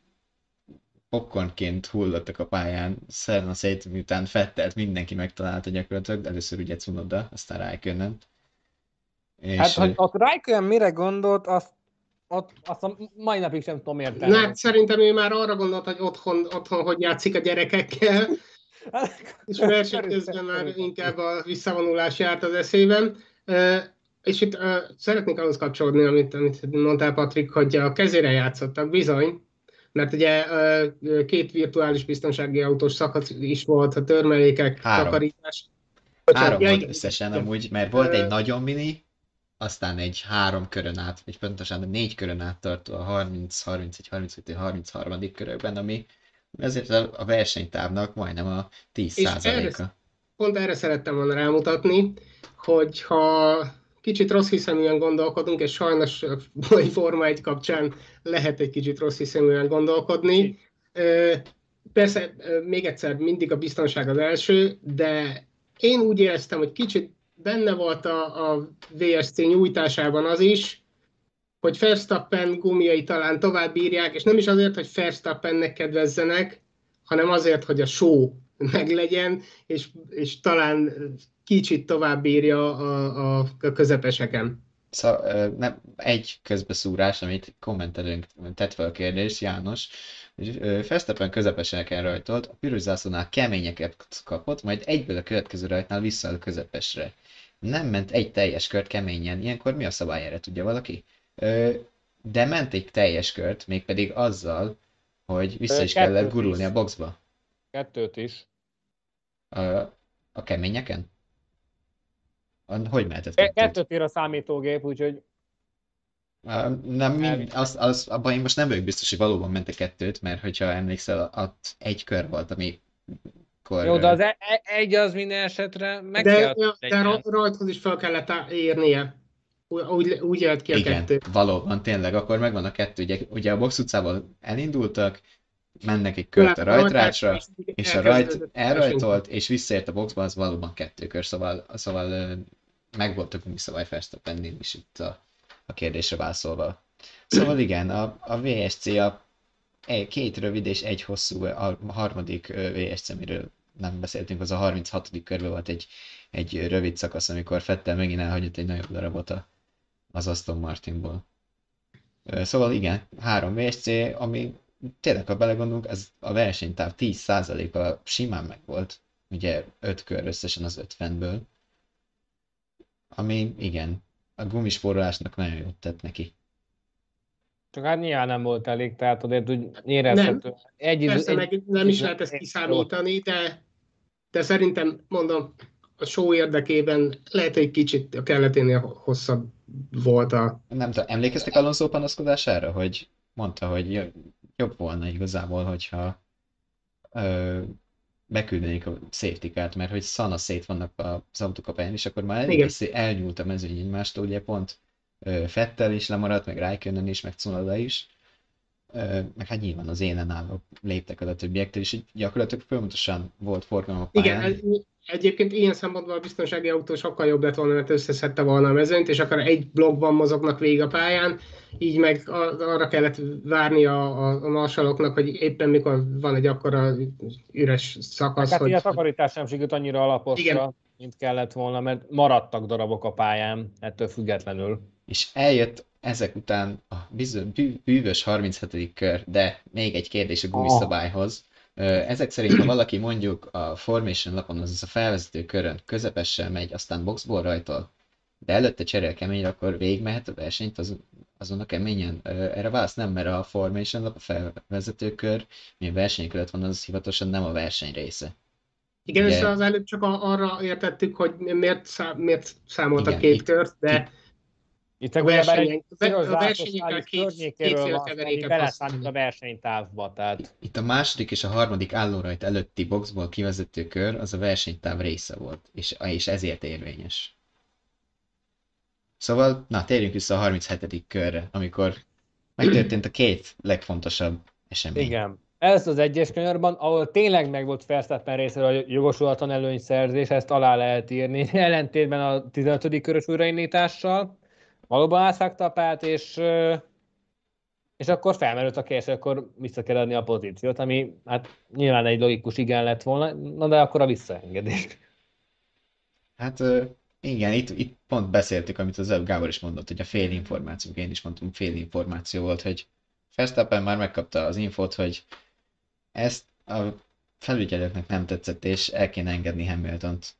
popcornként hullottak a pályán, Szerna szét, miután Fettelt mindenki megtalálta gyakorlatilag, először ugye Cunoda, aztán Raikkonen. És... Hát, hogy ott Raikkonen mire gondolt, azt ott, azt a mai napig sem tudom érteni. Na, szerintem ő már arra gondolt, hogy otthon, otthon hogy játszik a gyerekekkel, és verseny közben már inkább a visszavonulás járt az eszében. És itt szeretnék ahhoz kapcsolódni, amit, amit mondtál, Patrik, hogy a kezére játszottak, bizony, mert ugye két virtuális biztonsági autós szakasz is volt, a törmelékek, Három. takarítás. Három ja, volt összesen amúgy, mert volt egy nagyon mini, aztán egy három körön át, vagy pontosan négy körön át tartó a 30, 31, 32, 33. körökben, ami ezért a versenytávnak majdnem a 10%-a. Pont erre szerettem volna rámutatni, hogy ha kicsit rossz hiszeműen gondolkodunk, és sajnos a mai Forma 1 kapcsán lehet egy kicsit rossz hiszeműen gondolkodni. Persze, még egyszer, mindig a biztonság az első, de én úgy éreztem, hogy kicsit benne volt a, a VSC nyújtásában az is, hogy Verstappen gumiai talán tovább bírják, és nem is azért, hogy Verstappennek kedvezzenek, hanem azért, hogy a show meglegyen, és, és talán kicsit tovább bírja a, a, a közepeseken. Szóval nem, egy közbeszúrás, amit kommentelőnk tett fel a kérdés, János, Fesztepen közepeseken rajtolt, a piros zászlónál keményeket kapott, majd egyből a következő rajtnál vissza a közepesre. Nem ment egy teljes kört keményen, ilyenkor mi a szabály erre, tudja valaki? De ment egy teljes kört, mégpedig azzal, hogy vissza is kellett gurulni a boxba. Kettőt is. A, a keményeken? Hogy mehetett kettőt? Kettőt ér a számítógép, úgyhogy nem, mind, az, az, abban én most nem vagyok biztos, hogy valóban ment a kettőt, mert hogyha emlékszel, ott egy kör volt, ami akkor... Jó, de az e- e- egy az minden esetre meg de, kell ja, de rajthoz is fel kellett érnie. Úgy, úgy jött ki a Igen, kettő. valóban, tényleg, akkor megvan a kettő. Ugye, ugye a box utcával elindultak, mennek egy kört a rajtrácsra, és a rajt elrajtolt, és visszaért a boxba, az valóban kettő kör, szóval, szóval meg volt a gumiszabály Verstappennél is itt a, a kérdésre válaszolva. Szóval igen, a, a VSC a két rövid és egy hosszú, a harmadik VSC, amiről nem beszéltünk, az a 36. körben volt egy, egy rövid szakasz, amikor Fettel megint elhagyott egy nagyobb darabot az Aston Martinból. Szóval igen, három VSC, ami tényleg, ha belegondolunk, ez a versenytáv 10%-a simán meg volt. Ugye 5 kör összesen az 50-ből. Ami igen, a gumispórolásnak nagyon jót tett neki. Csak hát nyilván nem volt elég, tehát azért úgy érezhető. Nem, egy, persze egy, meg nem is lehet ezt kiszámítani, de, de szerintem mondom, a show érdekében lehet, hogy kicsit a kelleténél hosszabb volt a... Nem tudom, emlékeztek Alonso panaszkodására, hogy mondta, hogy jobb volna igazából, hogyha ö, beküldenék a safety kárt, mert hogy szana szét vannak az autókapályán, és akkor már elég elnyúlt a mezőny egymástól, ugye pont Fettel is lemaradt, meg Raikkonen is, meg Cunoda is, meg hát nyilván az élen állók léptek el a többiektől, és gyakorlatilag folyamatosan volt forgalom a pályán. Igen, egyébként ilyen szempontból a biztonsági autó sokkal jobb lett volna, mert összeszedte volna a mezőnyt, és akkor egy blokkban mozognak végig a pályán, így meg arra kellett várni a, a, a marsaloknak, hogy éppen mikor van egy akkora üres szakasz. Hát hogy... a takarítás sem sikerült annyira alaposra, Igen. Mint kellett volna, mert maradtak darabok a pályán, ettől függetlenül és eljött ezek után a bűvös 37. kör, de még egy kérdés a gumiszabályhoz. Ezek szerint, ha valaki mondjuk a formation lapon, azaz a felvezető körön közepessel megy, aztán boxból rajtol, de előtte cserél keményre, akkor végigmehet a versenyt az, azon a keményen? Erre válasz nem, mert a formation lap, a felvezető kör, mi a verseny között van, az hivatalosan nem a verseny része. Igen, Ugye... és az előbb csak arra értettük, hogy miért, szám, miért számoltak Igen, két kört, de... Itt, itt a versenyen, a versenyekkel két, kétféle keveréket beleszámít a versenytávba. Tehát. Itt a második és a harmadik állórajt előtti boxból kivezető kör az a versenytáv része volt, és, és ezért érvényes. Szóval, na, térjünk vissza a 37. körre, amikor megtörtént a két legfontosabb esemény. Igen. Ez az egyes könyörben, ahol tényleg meg volt Verstappen részéről a jogosulatlan előnyszerzés, ezt alá lehet írni, ellentétben a 15. körös újraindítással valóban átvágta a pályát, és, és akkor felmerült a kérdés, akkor vissza kell adni a pozíciót, ami hát nyilván egy logikus igen lett volna, na de akkor a visszaengedés. Hát igen, itt, itt pont beszéltük, amit az előbb Gábor is mondott, hogy a fél információ, én is mondtam, fél információ volt, hogy Verstappen már megkapta az infót, hogy ezt a felügyelőknek nem tetszett, és el kéne engedni Hamilton-t.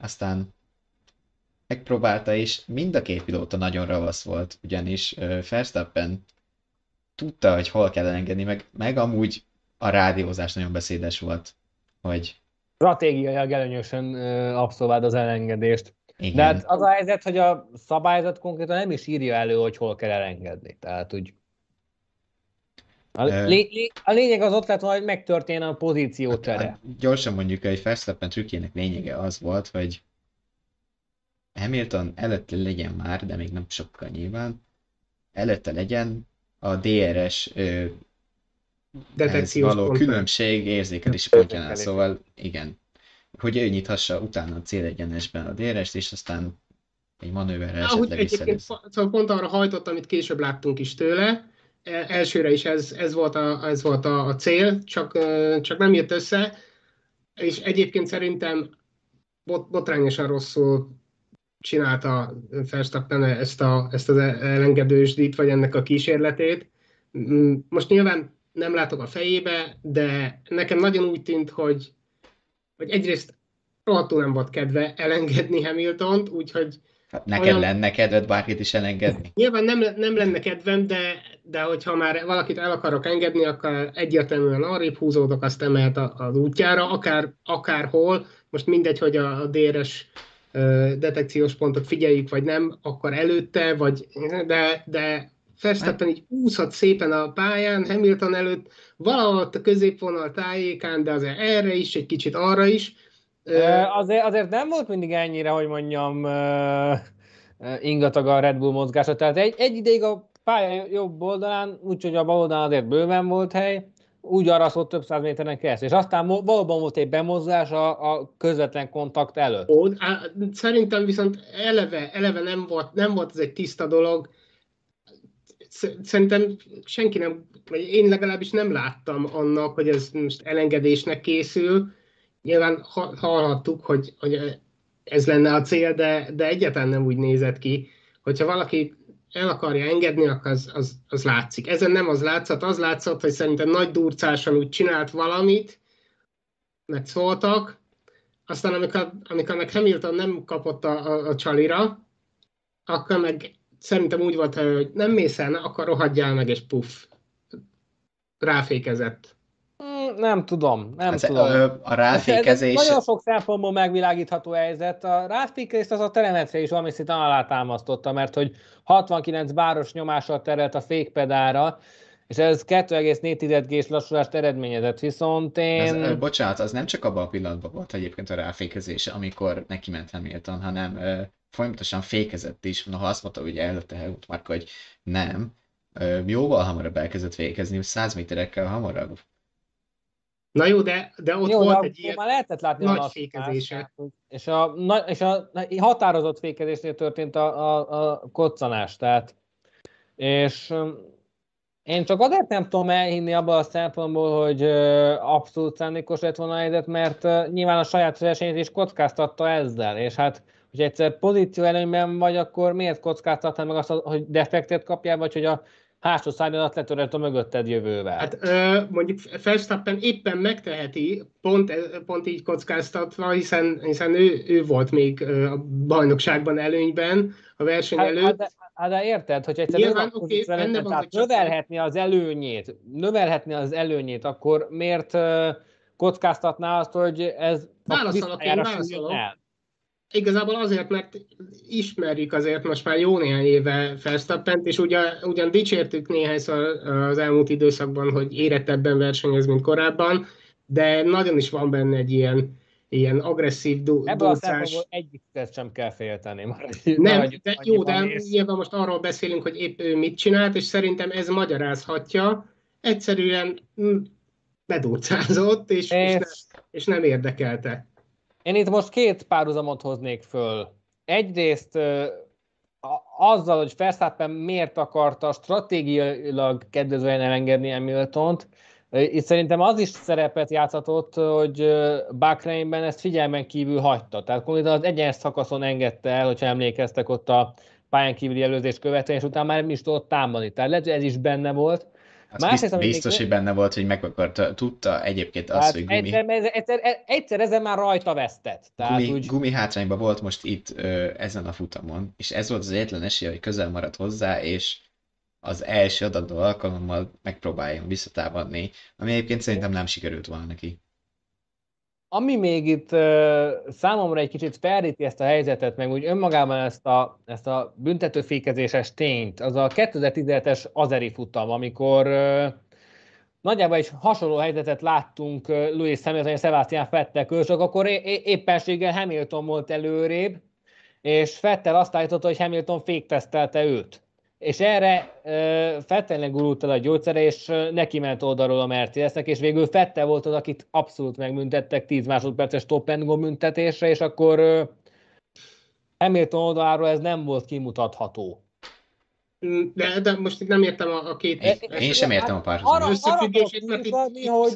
Aztán megpróbálta, és mind a két pilóta nagyon ravasz volt, ugyanis Verstappen tudta, hogy hol kell elengedni, meg, meg amúgy a rádiózás nagyon beszédes volt, hogy stratégiailag előnyösen abszolvált az elengedést. Igen. De hát az a helyzet, hogy a szabályzat konkrétan nem is írja elő, hogy hol kell elengedni. Tehát úgy a, lé, lé, a lényeg az ott lett volna, hogy megtörténjen a pozíciócsere. Hát, hát, gyorsan mondjuk, hogy Verstappen trükkjének lényege az volt, hogy Hamilton előtte legyen már, de még nem sokkal nyilván, előtte legyen a DRS ö, való pont. különbség érzékelési pontjánál, szóval igen, hogy ő nyithassa utána a célegyenesben a DRS-t, és aztán egy manőverre esetleg egyébként szóval pont arra hajtott, amit később láttunk is tőle, elsőre is ez, ez volt, a, ez volt a cél, csak, csak nem jött össze, és egyébként szerintem bot, botrányosan rosszul csinálta Verstappen ezt, a, ezt az elengedősdít, vagy ennek a kísérletét. Mm, most nyilván nem látok a fejébe, de nekem nagyon úgy tűnt, hogy, hogy egyrészt rohadtul nem volt kedve elengedni Hamiltont, úgyhogy Hát neked olyan... lenne kedved bárkit is elengedni? Nyilván nem, nem lenne kedvem, de, de hogyha már valakit el akarok engedni, akkor egyértelműen arrébb húzódok, azt emelt az útjára, akár, akárhol, most mindegy, hogy a, a déres detekciós pontot figyeljük, vagy nem, akkor előtte, vagy, de, de Verstappen így úszott szépen a pályán, Hamilton előtt, valahol a középvonal tájékán, de azért erre is, egy kicsit arra is, Azért, azért nem volt mindig ennyire, hogy mondjam, ingatag a Red Bull mozgása. Tehát egy, egy ideig a pálya jobb oldalán, úgyhogy a bal oldalán azért bőven volt hely, úgy araszott több száz méteren keresztül. És aztán valóban volt egy bemozdás a, a közvetlen kontakt előtt. Ó, á, szerintem viszont eleve, eleve nem, volt, nem volt ez egy tiszta dolog. Szerintem senki nem, vagy én legalábbis nem láttam annak, hogy ez most elengedésnek készül nyilván hallhattuk, hogy, hogy ez lenne a cél, de, de egyáltalán nem úgy nézett ki. Hogyha valaki el akarja engedni, akkor az, az, az látszik. Ezen nem az látszott, az látszott, hogy szerintem nagy durcásan úgy csinált valamit, mert szóltak, aztán amikor, amikor meg Hamilton nem kapott a, a, a csalira, akkor meg szerintem úgy volt, hogy nem mész el, akkor rohadjál meg, és puff, ráfékezett. Nem tudom, nem ez tudom. A, ráfékezés... Ez nagyon sok szempontból megvilágítható helyzet. A ráfékezést az a telemetria is valami szinten alátámasztotta, mert hogy 69 báros nyomással terelt a fékpedára, és ez 2,4 g lassulást eredményezett, viszont én... Ez, bocsánat, az nem csak abban a pillanatban volt egyébként a ráfékezés, amikor neki ment Hamilton, hanem ö, folyamatosan fékezett is, noha azt mondta, hogy előtte Helmut hogy nem, ö, jóval hamarabb elkezdett fékezni, 100 méterekkel hamarabb. Na jó, de, de ott jó, volt de egy ilyen már lehetett látni nagy a fékezése. És a, és a határozott fékezésnél történt a, a, a koccanás, tehát és én csak azért nem tudom elhinni abban a szempontból, hogy abszolút szándékos lett volna a helyzet, mert nyilván a saját versenyt is kockáztatta ezzel, és hát, hogy egyszer pozíció előnyben vagy, akkor miért kockáztatnád meg azt, hogy defektet kapjál, vagy hogy a hátsó szárnyadat letörölt a mögötted jövővel. Hát ö, mondjuk Verstappen éppen megteheti, pont, pont így kockáztatva, hiszen, hiszen ő, ő volt még a bajnokságban előnyben a verseny hát, előtt. Hát de, hát de érted, hogy egyszer Nyilván, okay, vele, van, tehát növelhetni az előnyét, növelhetni az előnyét, akkor miért kockáztatná azt, hogy ez válaszolok, én válaszolok. El? Igazából azért, mert ismerjük azért most már jó néhány éve Verstappent, és ugyan, ugyan dicsértük néhányszor az elmúlt időszakban, hogy érettebben versenyez, mint korábban, de nagyon is van benne egy ilyen, ilyen agresszív du- Ebből a szempontból egyik sem kell félteni. Már, nem, de, jó, de nyilván most arról beszélünk, hogy épp ő mit csinált, és szerintem ez magyarázhatja. Egyszerűen mm, bedurcázott, és, és, és, ne, és nem érdekelte. Én itt most két párhuzamot hoznék föl. Egyrészt azzal, hogy Verstappen miért akarta stratégiailag kedvezően elengedni Hamiltont, itt szerintem az is szerepet játszhatott, hogy Bakreinben ezt figyelmen kívül hagyta. Tehát konkrétan az egyenes szakaszon engedte el, hogyha emlékeztek ott a pályán kívüli előzést követően, és utána már nem is tudott támadni. Tehát lehet, hogy ez is benne volt. Az Másrészt, biztos, biztos hogy benne volt, hogy meg akarta, tudta egyébként azt, hát hogy gumi... Egyszer, egyszer, egyszer ezen már rajta vesztett. Tehát gumi, úgy... gumi hátrányban volt most itt ö, ezen a futamon, és ez volt az egyetlen esélye, hogy közel maradt hozzá, és az első adató alkalommal megpróbáljon visszatámadni, ami egyébként szerintem nem sikerült volna neki. Ami még itt számomra egy kicsit felríti ezt a helyzetet, meg úgy önmagában ezt a, ezt a büntetőfékezéses tényt, az a 2017-es Azeri futam, amikor nagyjából egy hasonló helyzetet láttunk Louis Hamilton és Sebastian Fettel között, akkor é- éppenséggel Hamilton volt előrébb, és Fettel azt állította, hogy Hamilton féktesztelte őt és erre Fettelnek gurult el a gyógyszere, és neki ment oldalról a Mercedesnek, és végül Fettel volt az, akit abszolút megműntettek 10 másodperces stop and go büntetésre, és akkor Hamilton oldaláról ez nem volt kimutatható. De, de most itt nem értem a, a két... Én, én sem értem a párhuzamot. Összefüggését, mert itt, hogy,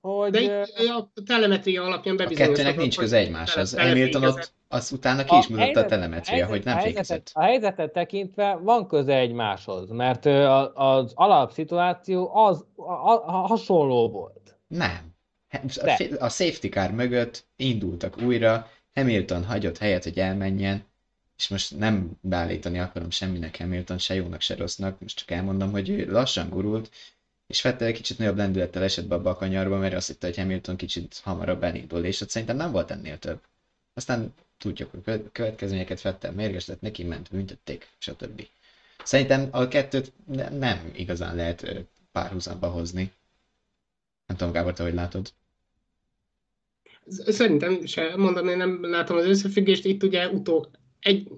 hogy... De a telemetria alapján bebizonyosodott. A kettőnek nincs köze egymáshoz. Hamilton ott az utána ki is mutatta a, telemetria, hogy nem fékezett. A helyzetet tekintve van köze egymáshoz, mert az alapszituáció az a, a, hasonló volt. Nem. A safety car mögött indultak újra, Hamilton hagyott helyet, hogy elmenjen, és most nem beállítani akarom semminek Hamilton, se jónak, se rossznak, most csak elmondom, hogy ő lassan gurult, és Vettel kicsit nagyobb lendülettel esett be abba a kanyarba, mert azt hitte, hogy Hamilton kicsit hamarabb elindul, és ott szerintem nem volt ennél több. Aztán tudjuk, hogy következményeket Vettel mérges lett, neki ment, büntették, stb. Szerintem a kettőt nem igazán lehet párhuzamba hozni. Nem tudom, Gábor, te hogy látod? Szerintem se, mondom, én nem látom az összefüggést. Itt ugye utó, egy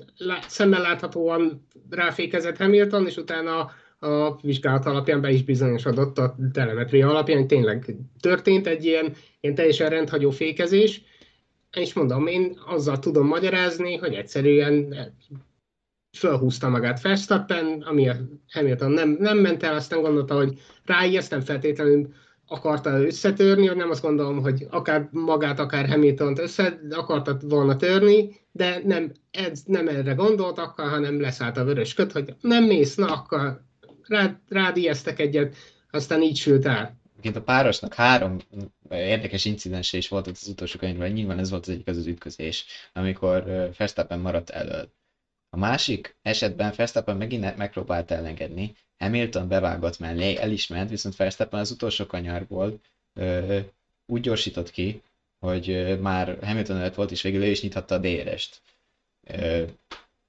szemmel láthatóan ráfékezett Hamilton, és utána a vizsgálat alapján be is bizonyosodott a telemetria alapján, tényleg történt egy ilyen, ilyen teljesen rendhagyó fékezés, és mondom, én azzal tudom magyarázni, hogy egyszerűen fölhúzta magát Verstappen, ami Hamilton nem, nem ment el, aztán gondolta, hogy ráijeszt, nem feltétlenül akarta összetörni, nem azt gondolom, hogy akár magát, akár Hamilton-t össze akarta volna törni, de nem, ez, nem erre gondolt akkor, hanem leszállt a vörös köt, hogy nem mész, na akkor rád, rád egyet, aztán így sült el. Egyébként a párosnak három érdekes incidense is volt az utolsó könyvben, nyilván ez volt az egyik az az ütközés, amikor Verstappen maradt elől. A másik esetben Verstappen megint megpróbált elengedni, Hamilton bevágott mellé, el is ment, viszont Verstappen az utolsó kanyarból ö, úgy gyorsított ki, hogy már Hamilton előtt volt, és végül ő is nyithatta a DRS-t.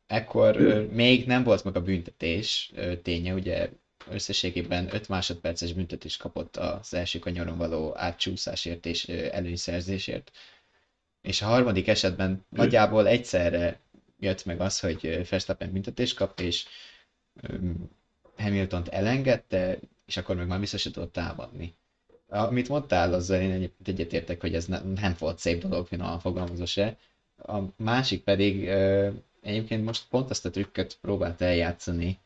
Ekkor még nem volt meg a büntetés ténye, ugye összességében 5 másodperces büntetés kapott az első kanyaron való átcsúszásért és előnyszerzésért. És a harmadik esetben nagyjából egyszerre jött meg az, hogy Verstappen büntetés kap, és Hamilton-t elengedte, és akkor meg már vissza se tudott támadni. Amit mondtál, azzal én egyébként egyetértek, hogy ez nem, nem volt szép dolog, a fogalmazó se. A másik pedig egyébként most pont azt a trükköt próbált eljátszani,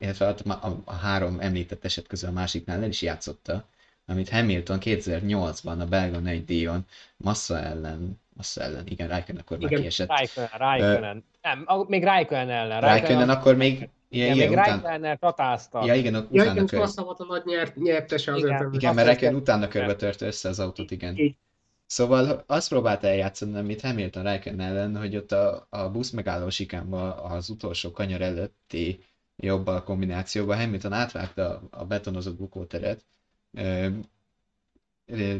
illetve a, a, a három említett eset közül a másiknál el is játszotta, amit Hamilton 2008-ban a belga nagy díjon Massa ellen, Massa ellen, igen, Raikkonen akkor igen, már kiesett. Raikkonen, Raikkonen. Uh, nem, még Raikkonen ellen. Raikkonen akkor még igen, igen, még után... Tatázta. Ja, igen, ja, igen, kör... volt a nagy nyert, nyertese az Igen, igen mert Reikkonen utána körbe törte össze az autót, igen. Így. Szóval azt próbálta eljátszani, amit Hamilton Raikkonen ellen, hogy ott a, a busz megálló sikánban az utolsó kanyar előtti jobbal kombinációban Hamilton átvágta a betonozott bukóteret,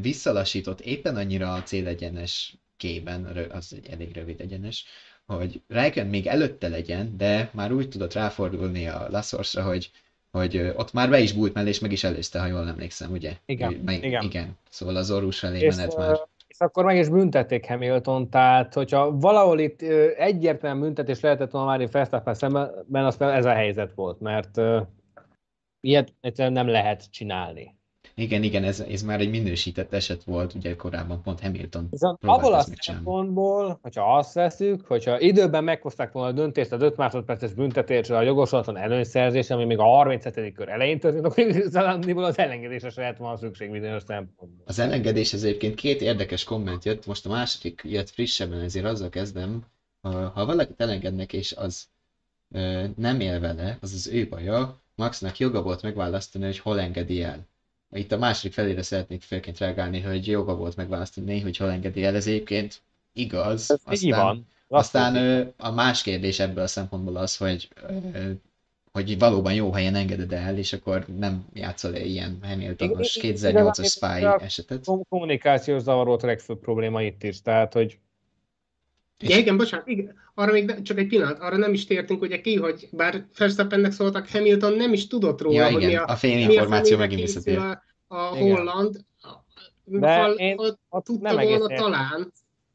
visszalasított éppen annyira a célegyenes kében, az egy elég rövid egyenes, hogy Raikön még előtte legyen, de már úgy tudott ráfordulni a Lassorsra, hogy, hogy ott már be is bújt mellé, és meg is előzte, ha jól emlékszem, ugye? Igen, meg, igen. igen. Szóval az orrus felé és, menet már. Akkor meg is büntették Hamilton, tehát hogyha valahol itt egyértelműen büntetés lehetett volna már Verstappen szemben, aztán ez a helyzet volt, mert ilyet egyszerűen nem lehet csinálni. Igen, igen, ez, ez már egy minősített eset volt, ugye korábban pont Hamilton Viszont abból a szempontból, hogyha azt veszük, hogyha időben meghozták volna a döntést az 5 másodperces büntetésre a jogosulatlan előnyszerzés, ami még a 37. kör elején történt, akkor igazából az elengedésre se lehet van szükség bizonyos szempontból. Az elengedés egyébként két érdekes komment jött, most a második jött frissebben, ezért azzal kezdem, ha valakit elengednek és az nem él vele, az az ő baja, Maxnak joga volt megválasztani, hogy hol engedi el itt a második felére szeretnék főként reagálni, hogy joga volt megválasztani, hogy hol engedi el, ez egyébként igaz. Ez aztán, van. Aztán a más kérdés ebből a szempontból az, hogy hogy valóban jó helyen engeded el, és akkor nem játszol -e ilyen Hamiltonos 2008-as Spy esetet. Kommunikációs volt a legfőbb probléma itt is, tehát hogy Ja, igen, bocsánat, igen. arra még csak egy pillanat, arra nem is tértünk ugye ki, hogy bár Verstappennek szóltak, Hamilton nem is tudott róla, ja, hogy igen, mi a, a információ megint visszatér. A, a holland, De ha, én ha tudta nem volna, talán,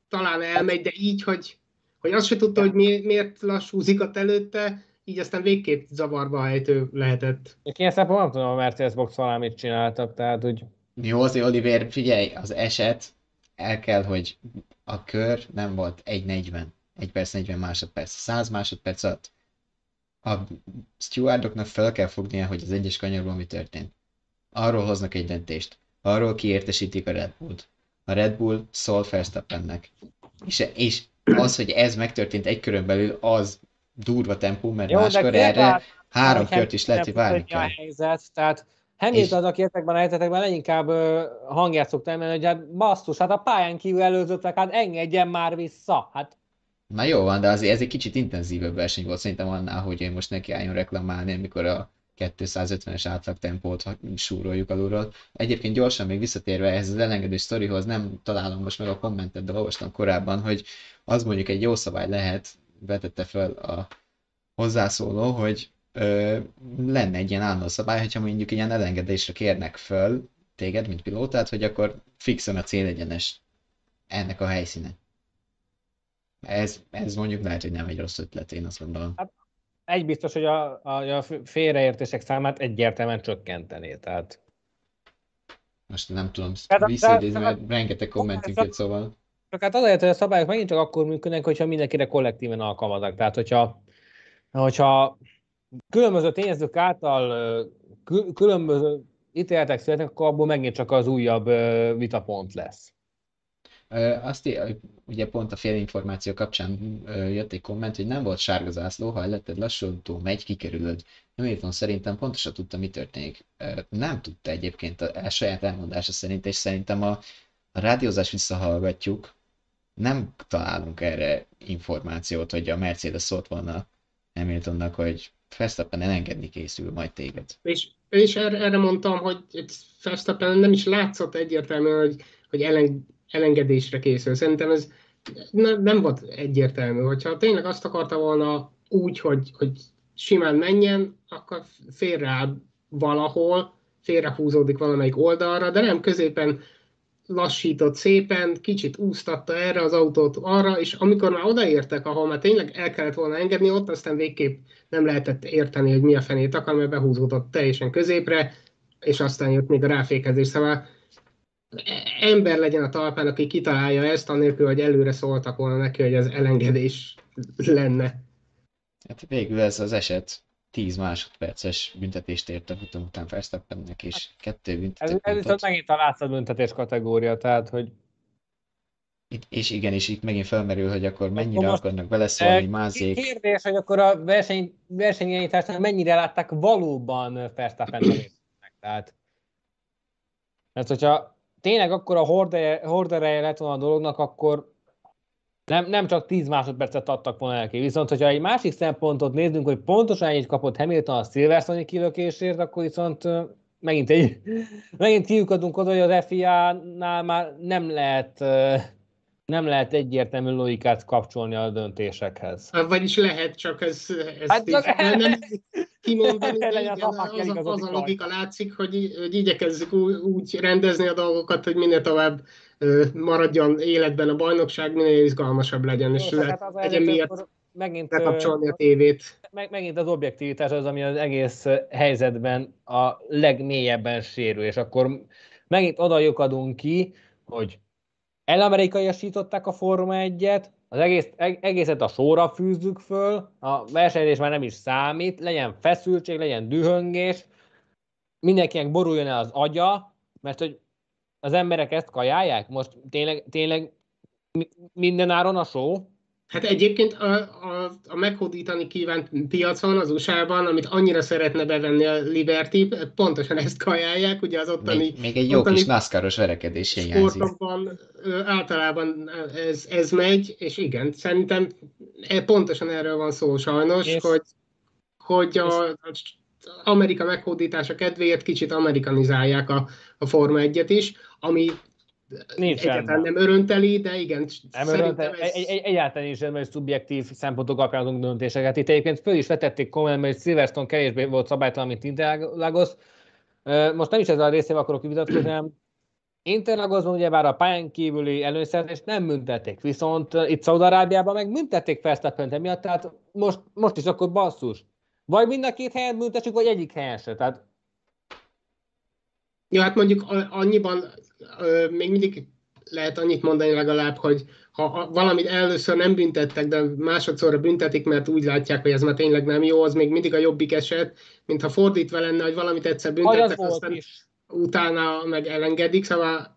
talán elmegy, de így, hogy, hogy azt se tudta, hogy mi, miért lassúzik a előtte, így aztán végképp zavarba ejtő lehetett. Én szempontból nem tudom, a Mercedes box mit csináltak, tehát úgy... Jó, azért Oliver, figyelj, az eset el kell, hogy a kör nem volt 1.40, 1 perc 40 másodperc, 100 másodperc alatt a stewardoknak fel kell fognia, hogy az egyes kanyarban mi történt. Arról hoznak egy döntést. Arról kiértesítik a Red Bullt. A Red Bull szól Verstappennek. És, és az, hogy ez megtörtént egy körön belül, az durva tempó, mert Jó, máskor erre három kört is lehet, hogy várni kell. A helyzet, tehát Hamilton az, aki ezekben a helyzetekben leginkább hangját szokta emelni, hogy hát basszus, hát a pályán kívül előzöttek, hát engedjen már vissza. Hát Na jó van, de azért ez egy kicsit intenzívebb verseny volt szerintem annál, hogy én most neki álljon reklamálni, amikor a 250-es átlag tempót súroljuk alulról. Egyébként gyorsan még visszatérve ehhez az elengedő sztorihoz, nem találom most meg a kommentet, de olvastam korábban, hogy az mondjuk egy jó szabály lehet, vetette fel a hozzászóló, hogy ö, lenne egy ilyen állandó szabály, hogyha mondjuk ilyen elengedésre kérnek föl téged, mint pilótát, hogy akkor fixen a célegyenes ennek a helyszíne. Ez, ez mondjuk lehet, hogy nem egy rossz ötlet, én azt gondolom. Hát egy biztos, hogy a, a, a félreértések számát egyértelműen csökkenteni, tehát... Most nem tudom visszaidézni, mert rengeteg kommentünk jött, szóval... Csak hát azért, hogy a szabályok megint csak akkor működnek, hogyha mindenkire kollektíven alkalmaznak. Tehát, hogyha, hogyha különböző tényezők által különböző ítéletek születnek, akkor abból megint csak az újabb vitapont lesz. Azt ugye pont a félinformáció kapcsán jött egy komment, hogy nem volt sárga zászló, ha eletted lassító, megy, kikerülöd. Hamilton szerintem pontosan tudta, mi történik. Nem tudta egyébként a, a saját elmondása szerint, és szerintem a, a rádiózás visszahallgatjuk, nem találunk erre információt, hogy a Mercedes szólt volna Hamiltonnak, hogy Verstappen elengedni készül majd téged. És, és erre, erre mondtam, hogy Verstappen nem is látszott egyértelműen, hogy, hogy ellen, elengedésre készül. Szerintem ez nem volt egyértelmű. Hogyha tényleg azt akarta volna úgy, hogy, hogy simán menjen, akkor félreáll valahol, félrehúzódik valamelyik oldalra, de nem középen lassított szépen, kicsit úsztatta erre az autót arra, és amikor már odaértek, ahol már tényleg el kellett volna engedni, ott aztán végképp nem lehetett érteni, hogy mi a fenét akar, mert behúzódott teljesen középre, és aztán jött még a ráfékezés. Szóval ember legyen a talpán, aki kitalálja ezt, anélkül, hogy előre szóltak volna neki, hogy az elengedés lenne. Hát végül ez az eset 10 másodperces büntetést ért a futam után Verstappennek, és kettő büntető Ez, ez viszont megint a látszat büntetés kategória, tehát hogy itt, és igen, és itt megint felmerül, hogy akkor mennyire most, akarnak beleszólni mázék. Kérdés, hogy akkor a verseny, versenyirányításnál mennyire látták valóban Verstappen Tehát, mert hogyha tényleg akkor a hordereje lett volna a dolognak, akkor nem, nem csak 10 másodpercet adtak volna neki. Viszont, hogyha egy másik szempontot nézzünk, hogy pontosan ennyit kapott Hamilton a Silverstone kilökésért, akkor viszont megint, egy, megint kiukadunk oda, hogy az FIA-nál már nem lehet nem lehet egyértelmű logikát kapcsolni a döntésekhez. Hát, vagyis lehet, csak ez, ez hát csak... nem, nem kimondani, de igen, az, az, az a logika látszik, hogy, hogy igyekezzük úgy rendezni a dolgokat, hogy minél tovább maradjon életben a bajnokság, minél izgalmasabb legyen, és Jó, hát legyen miért megint, bekapcsolni a tévét. Meg, megint az objektivitás az, ami az egész helyzetben a legmélyebben sérül, és akkor megint lyukadunk ki, hogy elamerikaiasították a Forma 1-et, az egész, egészet a sorra fűzzük föl, a versenyzés már nem is számít, legyen feszültség, legyen dühöngés, mindenkinek boruljon el az agya, mert hogy az emberek ezt kajálják? Most tényleg, tényleg minden áron a show? Hát egyébként a, a, a meghódítani kívánt piacon az USA-ban, amit annyira szeretne bevenni a Liberty, pontosan ezt kajálják, ugye az ottani... Még, még egy jó kis NASCAR-os verekedés általában ez, ez megy, és igen, szerintem e, pontosan erről van szó sajnos, és, hogy, hogy a, a Amerika meghódítása kedvéért kicsit amerikanizálják a, a Forma 1-et is, ami Nincs egyáltalán nem örönteli, de igen. Nem örönteli, ez... egy, egy, egyáltalán is hogy szubjektív szempontok alapján adunk döntéseket. Itt egyébként föl is vetették kommentben, hogy Silverstone kevésbé volt szabálytalan, mint Interlagos. Most nem is ezzel a részével akarok vitatkozni, hanem Interlagosban ugyebár a pályán kívüli előszerzést nem büntették, viszont itt Szaudarábiában meg büntették Verstappen miatt, tehát most, most is akkor basszus. Vagy mind a két helyen büntessük, vagy egyik helyen se. Tehát... Ja, hát mondjuk annyiban még mindig lehet annyit mondani legalább, hogy ha valamit először nem büntettek, de másodszorra büntetik, mert úgy látják, hogy ez már tényleg nem jó, az még mindig a jobbik eset, mint ha fordítva lenne, hogy valamit egyszer büntettek, aztán is. utána meg elengedik, szóval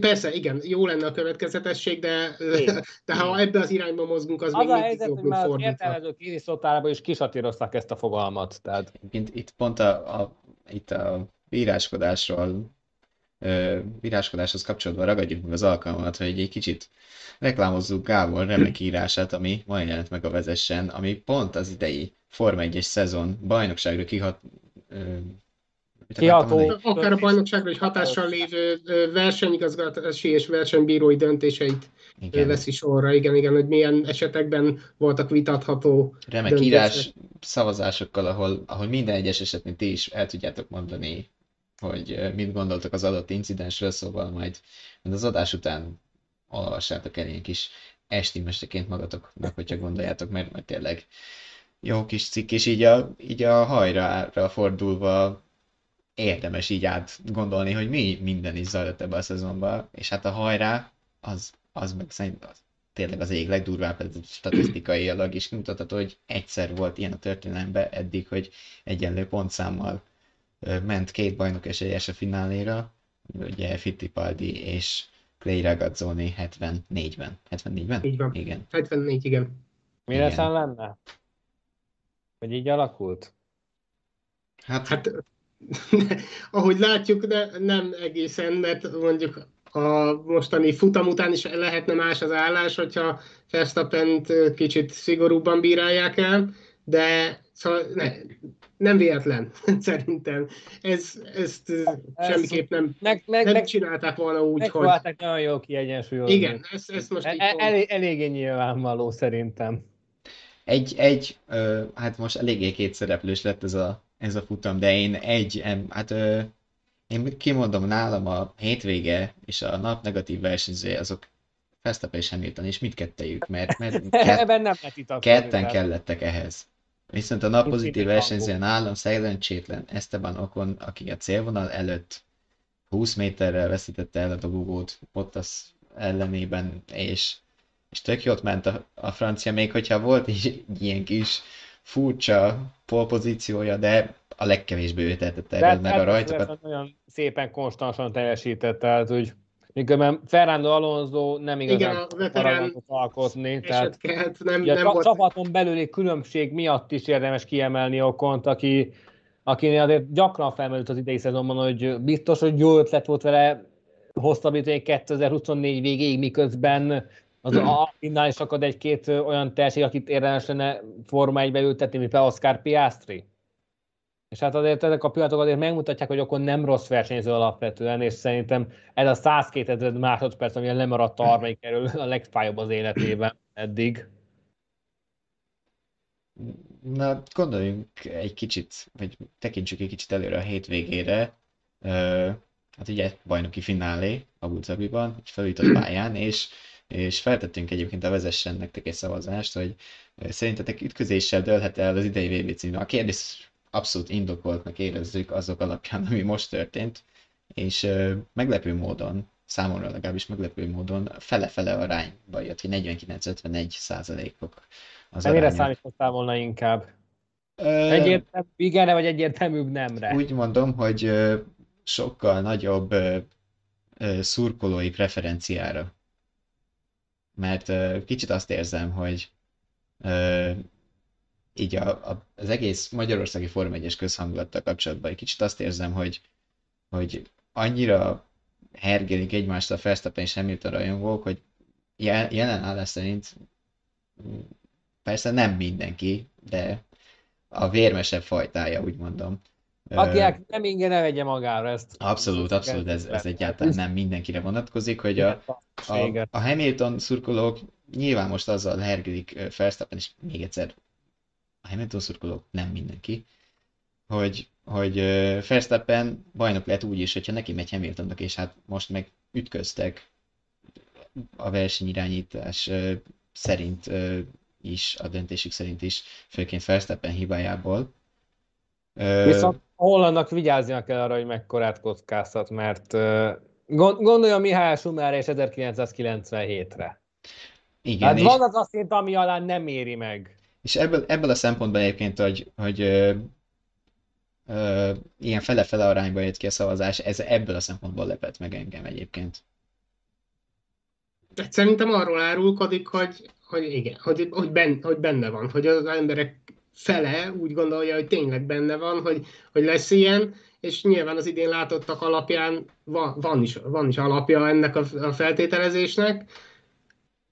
Persze, igen, jó lenne a következetesség, de, de ha ebbe az irányba mozgunk, az, az még a helyzet, jobb, mint fordítva. Az értelmezők iriszotálában is kisatírozták ezt a fogalmat. Tehát... Itt, itt pont a, a, itt a íráskodásról viráskodáshoz kapcsolatban ragadjuk meg az alkalmat, hogy egy kicsit reklámozzuk Gábor remek írását, ami ma jelent meg a vezessen, ami pont az idei Forma 1-es szezon bajnokságra kihat, Kiható. Akár a bajnokságra is hatással lévő versenyigazgatási és versenybírói döntéseit igen. veszi sorra. Igen, igen, hogy milyen esetekben voltak vitatható Remek döntések. írás szavazásokkal, ahol, ahol minden egyes esetben ti is el tudjátok mondani, hogy mit gondoltok az adott incidensről, szóval majd, majd az adás után olvassátok el ilyen kis esti mesteként magatoknak, hogyha gondoljátok, mert, mert tényleg jó kis cikk, és így a, így a hajra fordulva érdemes így át gondolni, hogy mi minden is zajlott ebbe a szezonban, és hát a hajrá, az, az meg szerint az, tényleg az ég legdurvább statisztikai alag is mutatható, hogy egyszer volt ilyen a történelemben eddig, hogy egyenlő pontszámmal ment két bajnok esélyes a fináléra, ugye Fittipaldi és Clay Ragazzoni 74-ben. 74-ben? Így van. Igen. 74, igen. Mi lesz lenne? Hogy így alakult? Hát, hát ahogy látjuk, de nem egészen, mert mondjuk a mostani futam után is lehetne más az állás, hogyha verstappen kicsit szigorúbban bírálják el, de szóval ne, nem véletlen, szerintem. Ez, ezt ez semmiképp nem, meg, meg, nem meg, csinálták volna úgy, hogy... Megpróbálták nagyon jól kiegyensúlyozni. Igen, ezt, ezt most el, elég, eléggé nyilvánvaló szerintem. Egy, egy hát most eléggé kétszereplős lett ez a ez a futam, de én egy, hát ö, én kimondom nálam a hétvége és a nap negatív versenyzője azok Verstappen és Hamilton, és mindkettejük, mert, mert kett, nem ketten kellettek ehhez. Viszont a nap pozitív versenyzője nálam szerencsétlen Esteban Okon, aki a célvonal előtt 20 méterrel veszítette el a dobogót az ellenében, és, és tök jót ment a, a francia, még hogyha volt is ilyen kis furcsa polpozíciója, de a legkevésbé ő tehetett erről, mert a rajtokat... Nagyon szépen konstansan teljesített, tehát hogy miközben Fernando Alonso nem igazán tudott alkotni. Tehát nem, nem a volt... csapaton belüli különbség miatt is érdemes kiemelni Okont, aki, aki azért gyakran felmerült az idei szezonban, hogy biztos, hogy jó ötlet volt vele hosszabbítani 2024 végéig, miközben az Alpinnál is akad egy-két olyan terség, akit érdemes lenne Forma 1 ültetni, mint Oscar Piastri. És hát azért ezek a pillanatok azért megmutatják, hogy akkor nem rossz versenyző alapvetően, és szerintem ez a 102 ezer másodperc, ami lemaradt a harmadik erről a legfájóbb az életében eddig. Na, gondoljunk egy kicsit, vagy tekintsük egy kicsit előre a hétvégére. Hát ugye bajnoki finálé Abu Dhabiban, egy felújított pályán, és és feltettünk egyébként a vezessen nektek egy szavazást, hogy szerintetek ütközéssel dőlhet el az idei VB cím. A kérdés abszolút indokoltnak érezzük azok alapján, ami most történt, és meglepő módon, számomra legalábbis meglepő módon fele-fele arányba jött, hogy 49-51 százalékok az mire számítottál volna inkább? Ö... Egyértelmű igenre, vagy egyértelműbb nemre? Úgy mondom, hogy sokkal nagyobb szurkolói preferenciára mert kicsit azt érzem, hogy így a, a, az egész Magyarországi Forma 1-es közhangulattal kapcsolatban egy kicsit azt érzem, hogy, hogy annyira hergelik egymást a Verstappen és Hamilton rajongók, hogy jelen állás szerint persze nem mindenki, de a vérmesebb fajtája, úgy mondom. Akinek nem ingyen ne vegye magára ezt. Abszolút, abszolút, ez, ez egyáltalán nem mindenkire vonatkozik, hogy a, a, a Hamilton szurkolók nyilván most azzal hergelik Verstappen, és még egyszer Hamilton szurkolók nem mindenki, hogy, hogy Verstappen bajnok lehet úgy is, hogyha neki megy Hamiltonnak, és hát most meg ütköztek a versenyirányítás szerint is, a döntésük szerint is, főként Verstappen hibájából. Viszont hollandnak vigyáznia kell arra, hogy mekkorát kockáztat, mert gondolja Mihály Schumer és 1997-re. Igen. Hát és... van az a szint, ami alá nem éri meg. És ebből, ebből a szempontból egyébként, hogy, hogy ö, ö, ilyen fele-fele arányba jött ki a szavazás, ez ebből a szempontból lepett meg engem egyébként. De szerintem arról árulkodik, hogy, hogy igen, hogy, hogy, ben, hogy benne van, hogy az emberek fele úgy gondolja, hogy tényleg benne van, hogy, hogy lesz ilyen, és nyilván az idén látottak alapján van, van, is, van is alapja ennek a, a feltételezésnek.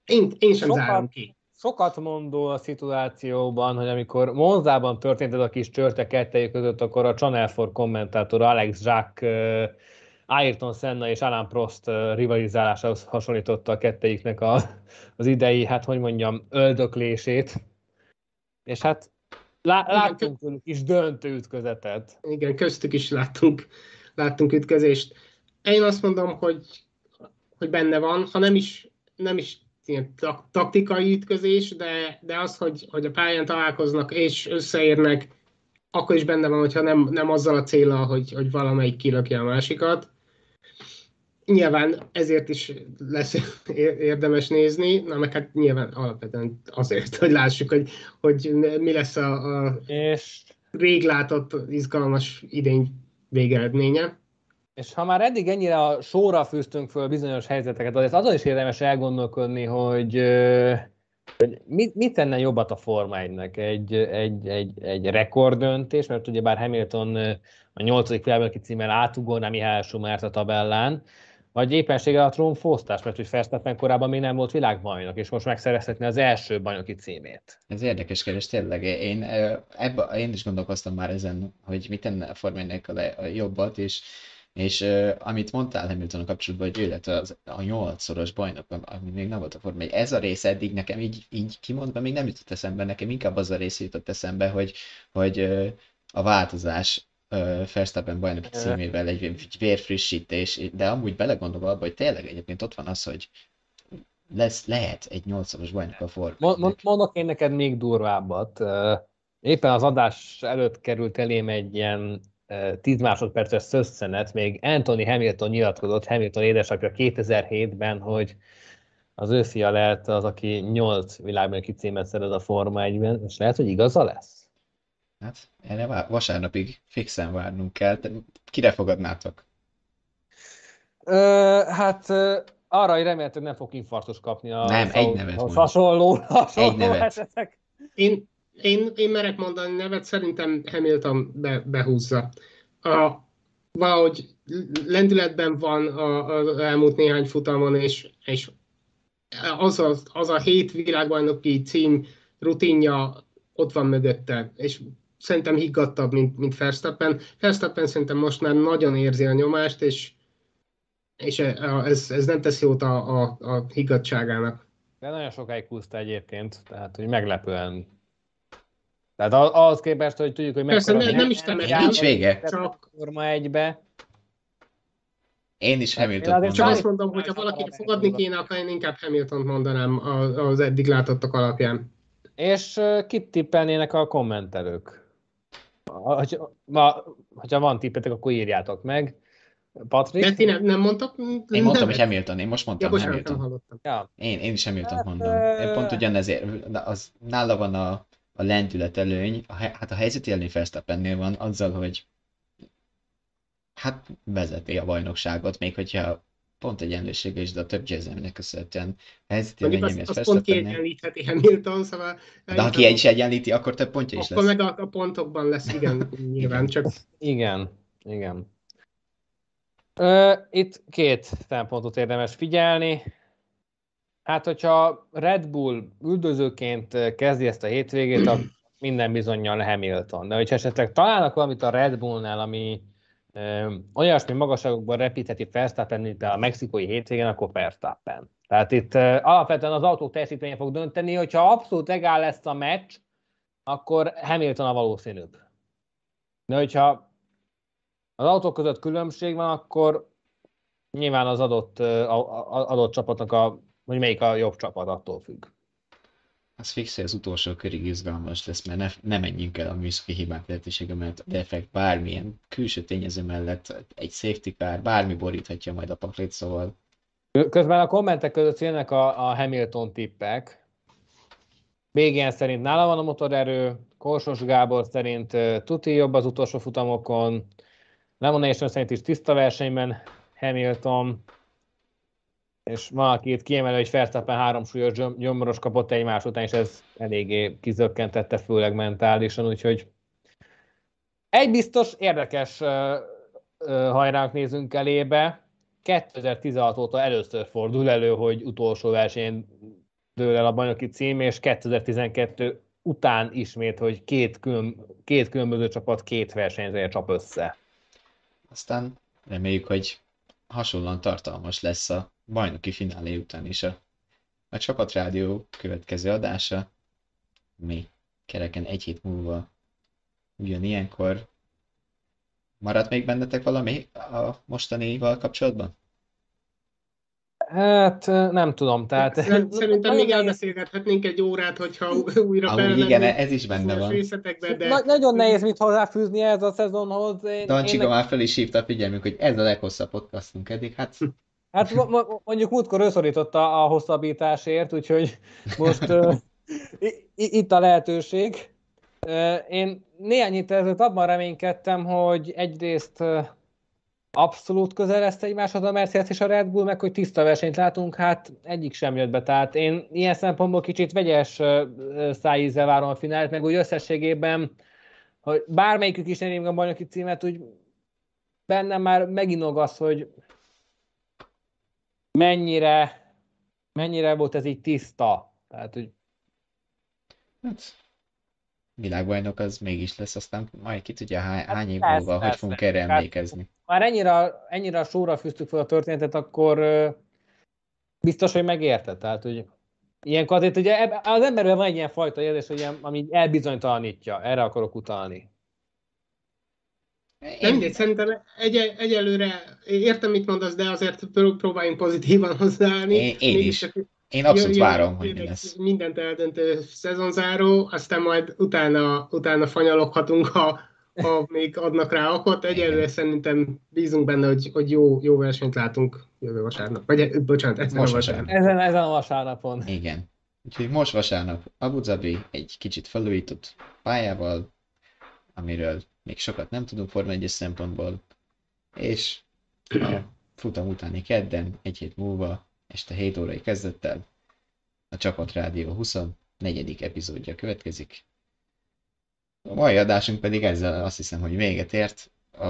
Én, én sem sokat, zárom ki. Sokat mondó a szituációban, hogy amikor Monzában történt ez a kis csörte kettejük között, akkor a Channel 4 kommentátor Alex Jacques Ayrton Senna és Alan Prost rivalizálásához hasonlította a kettejüknek a, az idei, hát hogy mondjam, öldöklését. És hát lá, láttunk tőlük is döntő ütközetet. Igen, köztük is láttunk, láttunk ütközést. Én azt mondom, hogy, hogy benne van, ha nem is, nem is ilyen taktikai ütközés, de, de az, hogy, hogy a pályán találkoznak és összeérnek, akkor is benne van, hogyha nem, nem azzal a célral, hogy, hogy valamelyik kilökje a másikat nyilván ezért is lesz érdemes nézni, na meg hát nyilván alapvetően azért, hogy lássuk, hogy, hogy mi lesz a, a és... rég látott izgalmas idény végeredménye. És ha már eddig ennyire a sorra fűztünk föl bizonyos helyzeteket, azért azon is érdemes elgondolkodni, hogy, hogy mit, mit tenne jobbat a Forma 1 egy, egy, egy, egy rekorddöntés, mert ugye bár Hamilton a nyolcadik világbajnoki címmel átugorná Mihály Schumert a tabellán, vagy éppenséggel a trónfosztás, mert hogy Verstappen korábban még nem volt világbajnok, és most megszerezhetné az első bajnoki címét. Ez érdekes kérdés, tényleg. Én, ebbe, én is gondolkoztam már ezen, hogy mit tenne a Forma a jobbat, és és uh, amit mondtál Hamilton kapcsolatban, hogy ő lett az, a nyolcszoros bajnok, ami még nem volt a Forma Ez a rész eddig nekem így, így kimondva még nem jutott eszembe, nekem inkább az a rész jutott eszembe, hogy, hogy uh, a változás Verstappen bajnoki címével egy, egy vérfrissítés, de amúgy belegondolva abba, hogy tényleg egyébként ott van az, hogy lesz, lehet egy nyolcszoros bajnok a Ford. Mondok én neked még durvábbat. Éppen az adás előtt került elém egy ilyen 10 másodperces szösszenet, még Anthony Hamilton nyilatkozott, Hamilton édesapja 2007-ben, hogy az ő fia lehet az, aki 8 világbajnoki címet szerez a Forma 1-ben, és lehet, hogy igaza lesz? Hát erre vasárnapig fixen várnunk kell. Te kire fogadnátok? Ö, hát arra, hogy remélhetőleg nem fog infarktus kapni a nem, egy nevet a hasonló, hasonló egy nevet. Esetek. Én, én, én merek mondani nevet, szerintem Hamilton be, behúzza. A, valahogy lendületben van az elmúlt néhány futamon, és, és az, a, az a hét világbajnoki cím rutinja ott van mögötte, és szerintem higgadtabb, mint, mint Verstappen. Verstappen szerintem most már nagyon érzi a nyomást, és, és ez, ez nem tesz jót a, a, a higgadságának. De nagyon sokáig húzta egyébként, tehát hogy meglepően tehát ahhoz képest, hogy tudjuk, hogy Persze, ne, nem is temetem. Nincs vége. Csak forma egybe. Én is Hamilton mondom. Csak azt mondom, hogy ha valakit fogadni kéne, akkor én inkább Hamilton mondanám az eddig látottak alapján. És kit tippelnének a kommentelők? Ma, hogyha van tippetek, akkor írjátok meg. Patrik? De ti nem, nem mondtak? Én mondtam, hogy Hamilton, én most mondtam ja, Hamilton. Ja. Én, én is Hamilton hát, mondom. Én pont ugyanezért, az, nála van a, a lendület előny, a, hát a helyzeti előny Verstappennél van azzal, hogy hát vezeti a bajnokságot, még hogyha pont egyenlősége is, de a több győzelmének köszönhetően helyzeti Mondjuk azt, azt pont kiegyenlítheti Hamilton, szóval... De ha ki is egyenlíti, akkor több pontja is akkor lesz. Akkor meg a, a pontokban lesz, igen, nyilván, csak... Igen, igen. Ö, itt két szempontot érdemes figyelni. Hát, hogyha Red Bull üldözőként kezdi ezt a hétvégét, a minden bizonyal Hamilton. De hogyha esetleg találnak valamit a Red Bullnál, ami olyasmi magasságokban repítheti Verstappen, mint a mexikói hétvégen, akkor Verstappen. Tehát itt alapvetően az autók teljesítménye fog dönteni, hogyha abszolút egál lesz a meccs, akkor Hamilton a valószínűbb. De hogyha az autók között különbség van, akkor nyilván az adott, adott csapatnak a, hogy melyik a jobb csapat attól függ? Az fix, hogy az utolsó körig izgalmas lesz, mert ne, ne menjünk el a műszaki hibák lehetősége, mert a defekt bármilyen külső tényező mellett egy safety car, bármi boríthatja majd a paklit, szóval... Közben a kommentek között jönnek a, a Hamilton tippek. BGN szerint nála van a motorerő, Korsos Gábor szerint uh, tuti jobb az utolsó futamokon, Lemonation szerint is tiszta versenyben Hamilton, és valakit kiemelő, hogy Fersztappen három súlyos gyomros kapott egymás után, és ez eléggé kizökkentette, főleg mentálisan, úgyhogy egy biztos érdekes hajránk nézünk elébe. 2016 óta először fordul elő, hogy utolsó versenyen dől el a bajnoki cím, és 2012 után ismét, hogy két, külön, két különböző csapat két versenyzője csap össze. Aztán reméljük, hogy hasonlóan tartalmas lesz a bajnoki finálé után is a, a csapatrádió következő adása, mi kereken egy hét múlva ugyanilyenkor. Maradt még bennetek valami a mostanival kapcsolatban? Hát nem tudom, tehát... Szerintem még elbeszélgethetnénk egy órát, hogyha újra Amúgy igen, ez is benne van. De... Na, nagyon nehéz mit hozzáfűzni ez a szezonhoz. Én, Dancsika én... már fel is hívta a figyelmünk, hogy ez a leghosszabb podcastunk eddig, hát... Hát mondjuk múltkor összorította a hosszabbításért, úgyhogy most uh, itt a lehetőség. Uh, én néhány héttel ezelőtt abban reménykedtem, hogy egyrészt uh, abszolút közel lesz egymáshoz a Mercedes és a Red Bull, meg hogy tiszta versenyt látunk, hát egyik sem jött be. Tehát én ilyen szempontból kicsit vegyes szájízzel várom a finált, meg úgy összességében, hogy bármelyikük is nem a bajnoki címet, úgy bennem már meginog az, hogy mennyire, mennyire volt ez így tiszta. Tehát, hogy... Hát, világbajnok az mégis lesz, aztán majd ki tudja hány, hát hány év múlva, hogy fogunk erre hát emlékezni. Már ennyire, ennyire a sóra fűztük fel a történetet, akkor biztos, hogy megérte. Tehát, hogy ilyenkor azért ugye az emberben van egy ilyen fajta érzés, hogy ilyen, ami elbizonytalanítja. Erre akarok utalni. Nem mindegy, szerintem egy, egyelőre értem, mit mondasz, de azért próbáljunk pozitívan hozzáállni. Én, én is. Csak én abszolút jön, várom, hogy mi lesz. Mindent eldöntő szezonzáró, aztán majd utána, utána fanyaloghatunk, ha, ha még adnak rá okot. Egyelőre szerintem bízunk benne, hogy, hogy jó, jó versenyt látunk jövő vasárnap. Vagy, bocsánat, ezen most a vasárnap. Ezen, ezen a vasárnapon. Igen. Úgyhogy most vasárnap Abu Dhabi egy kicsit felújított pályával, amiről még sokat nem tudunk Forma 1 szempontból, és a futam utáni kedden, egy hét múlva, este 7 órai kezdettel a Csapat Rádió 24. epizódja következik. A mai adásunk pedig ezzel azt hiszem, hogy véget ért. A,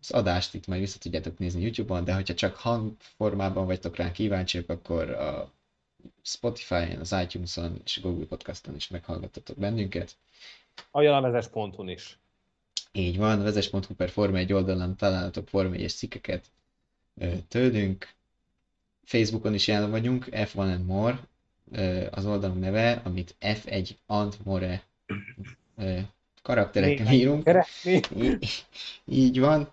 az adást itt majd vissza tudjátok nézni YouTube-on, de hogyha csak hangformában vagytok rá kíváncsiak, akkor a Spotify-on, az iTunes-on és Google Podcast-on is meghallgattatok bennünket. A jelenvezes.hu is. Így van, vezes.hu per Forma 1 oldalon találhatok Forma 1 cikkeket tőlünk. Facebookon is jelen vagyunk, F1 and More az oldalunk neve, amit F1 and More karakterekkel írunk. Így, így van.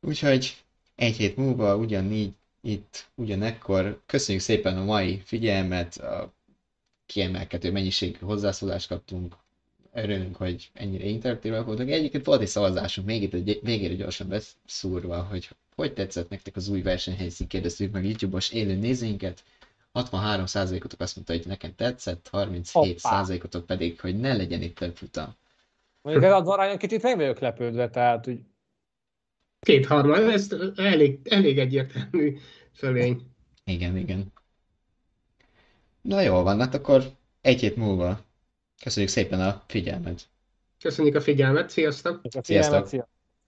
Úgyhogy egy hét múlva ugyanígy itt, ugyanekkor. Köszönjük szépen a mai figyelmet, a kiemelkedő mennyiségű hozzászólást kaptunk, örülünk, hogy ennyire interaktívak voltak. Egyébként volt egy szavazásunk, még itt egy, végére gyorsan beszúrva, hogy hogy tetszett nektek az új versenyhelyszín, kérdeztük meg YouTube-os élő nézőinket. 63%-otok azt mondta, hogy nekem tetszett, 37%-otok pedig, hogy ne legyen itt több futam. Mondjuk ez az arányon kicsit meg vagyok lepődve, tehát hogy... Kétharmad, ez elég, elég egyértelmű fölény. Igen, igen. Na jól van, hát akkor egy hét múlva Köszönjük szépen a figyelmet. Köszönjük a figyelmet, sziasztok! Sziasztok! sziasztok.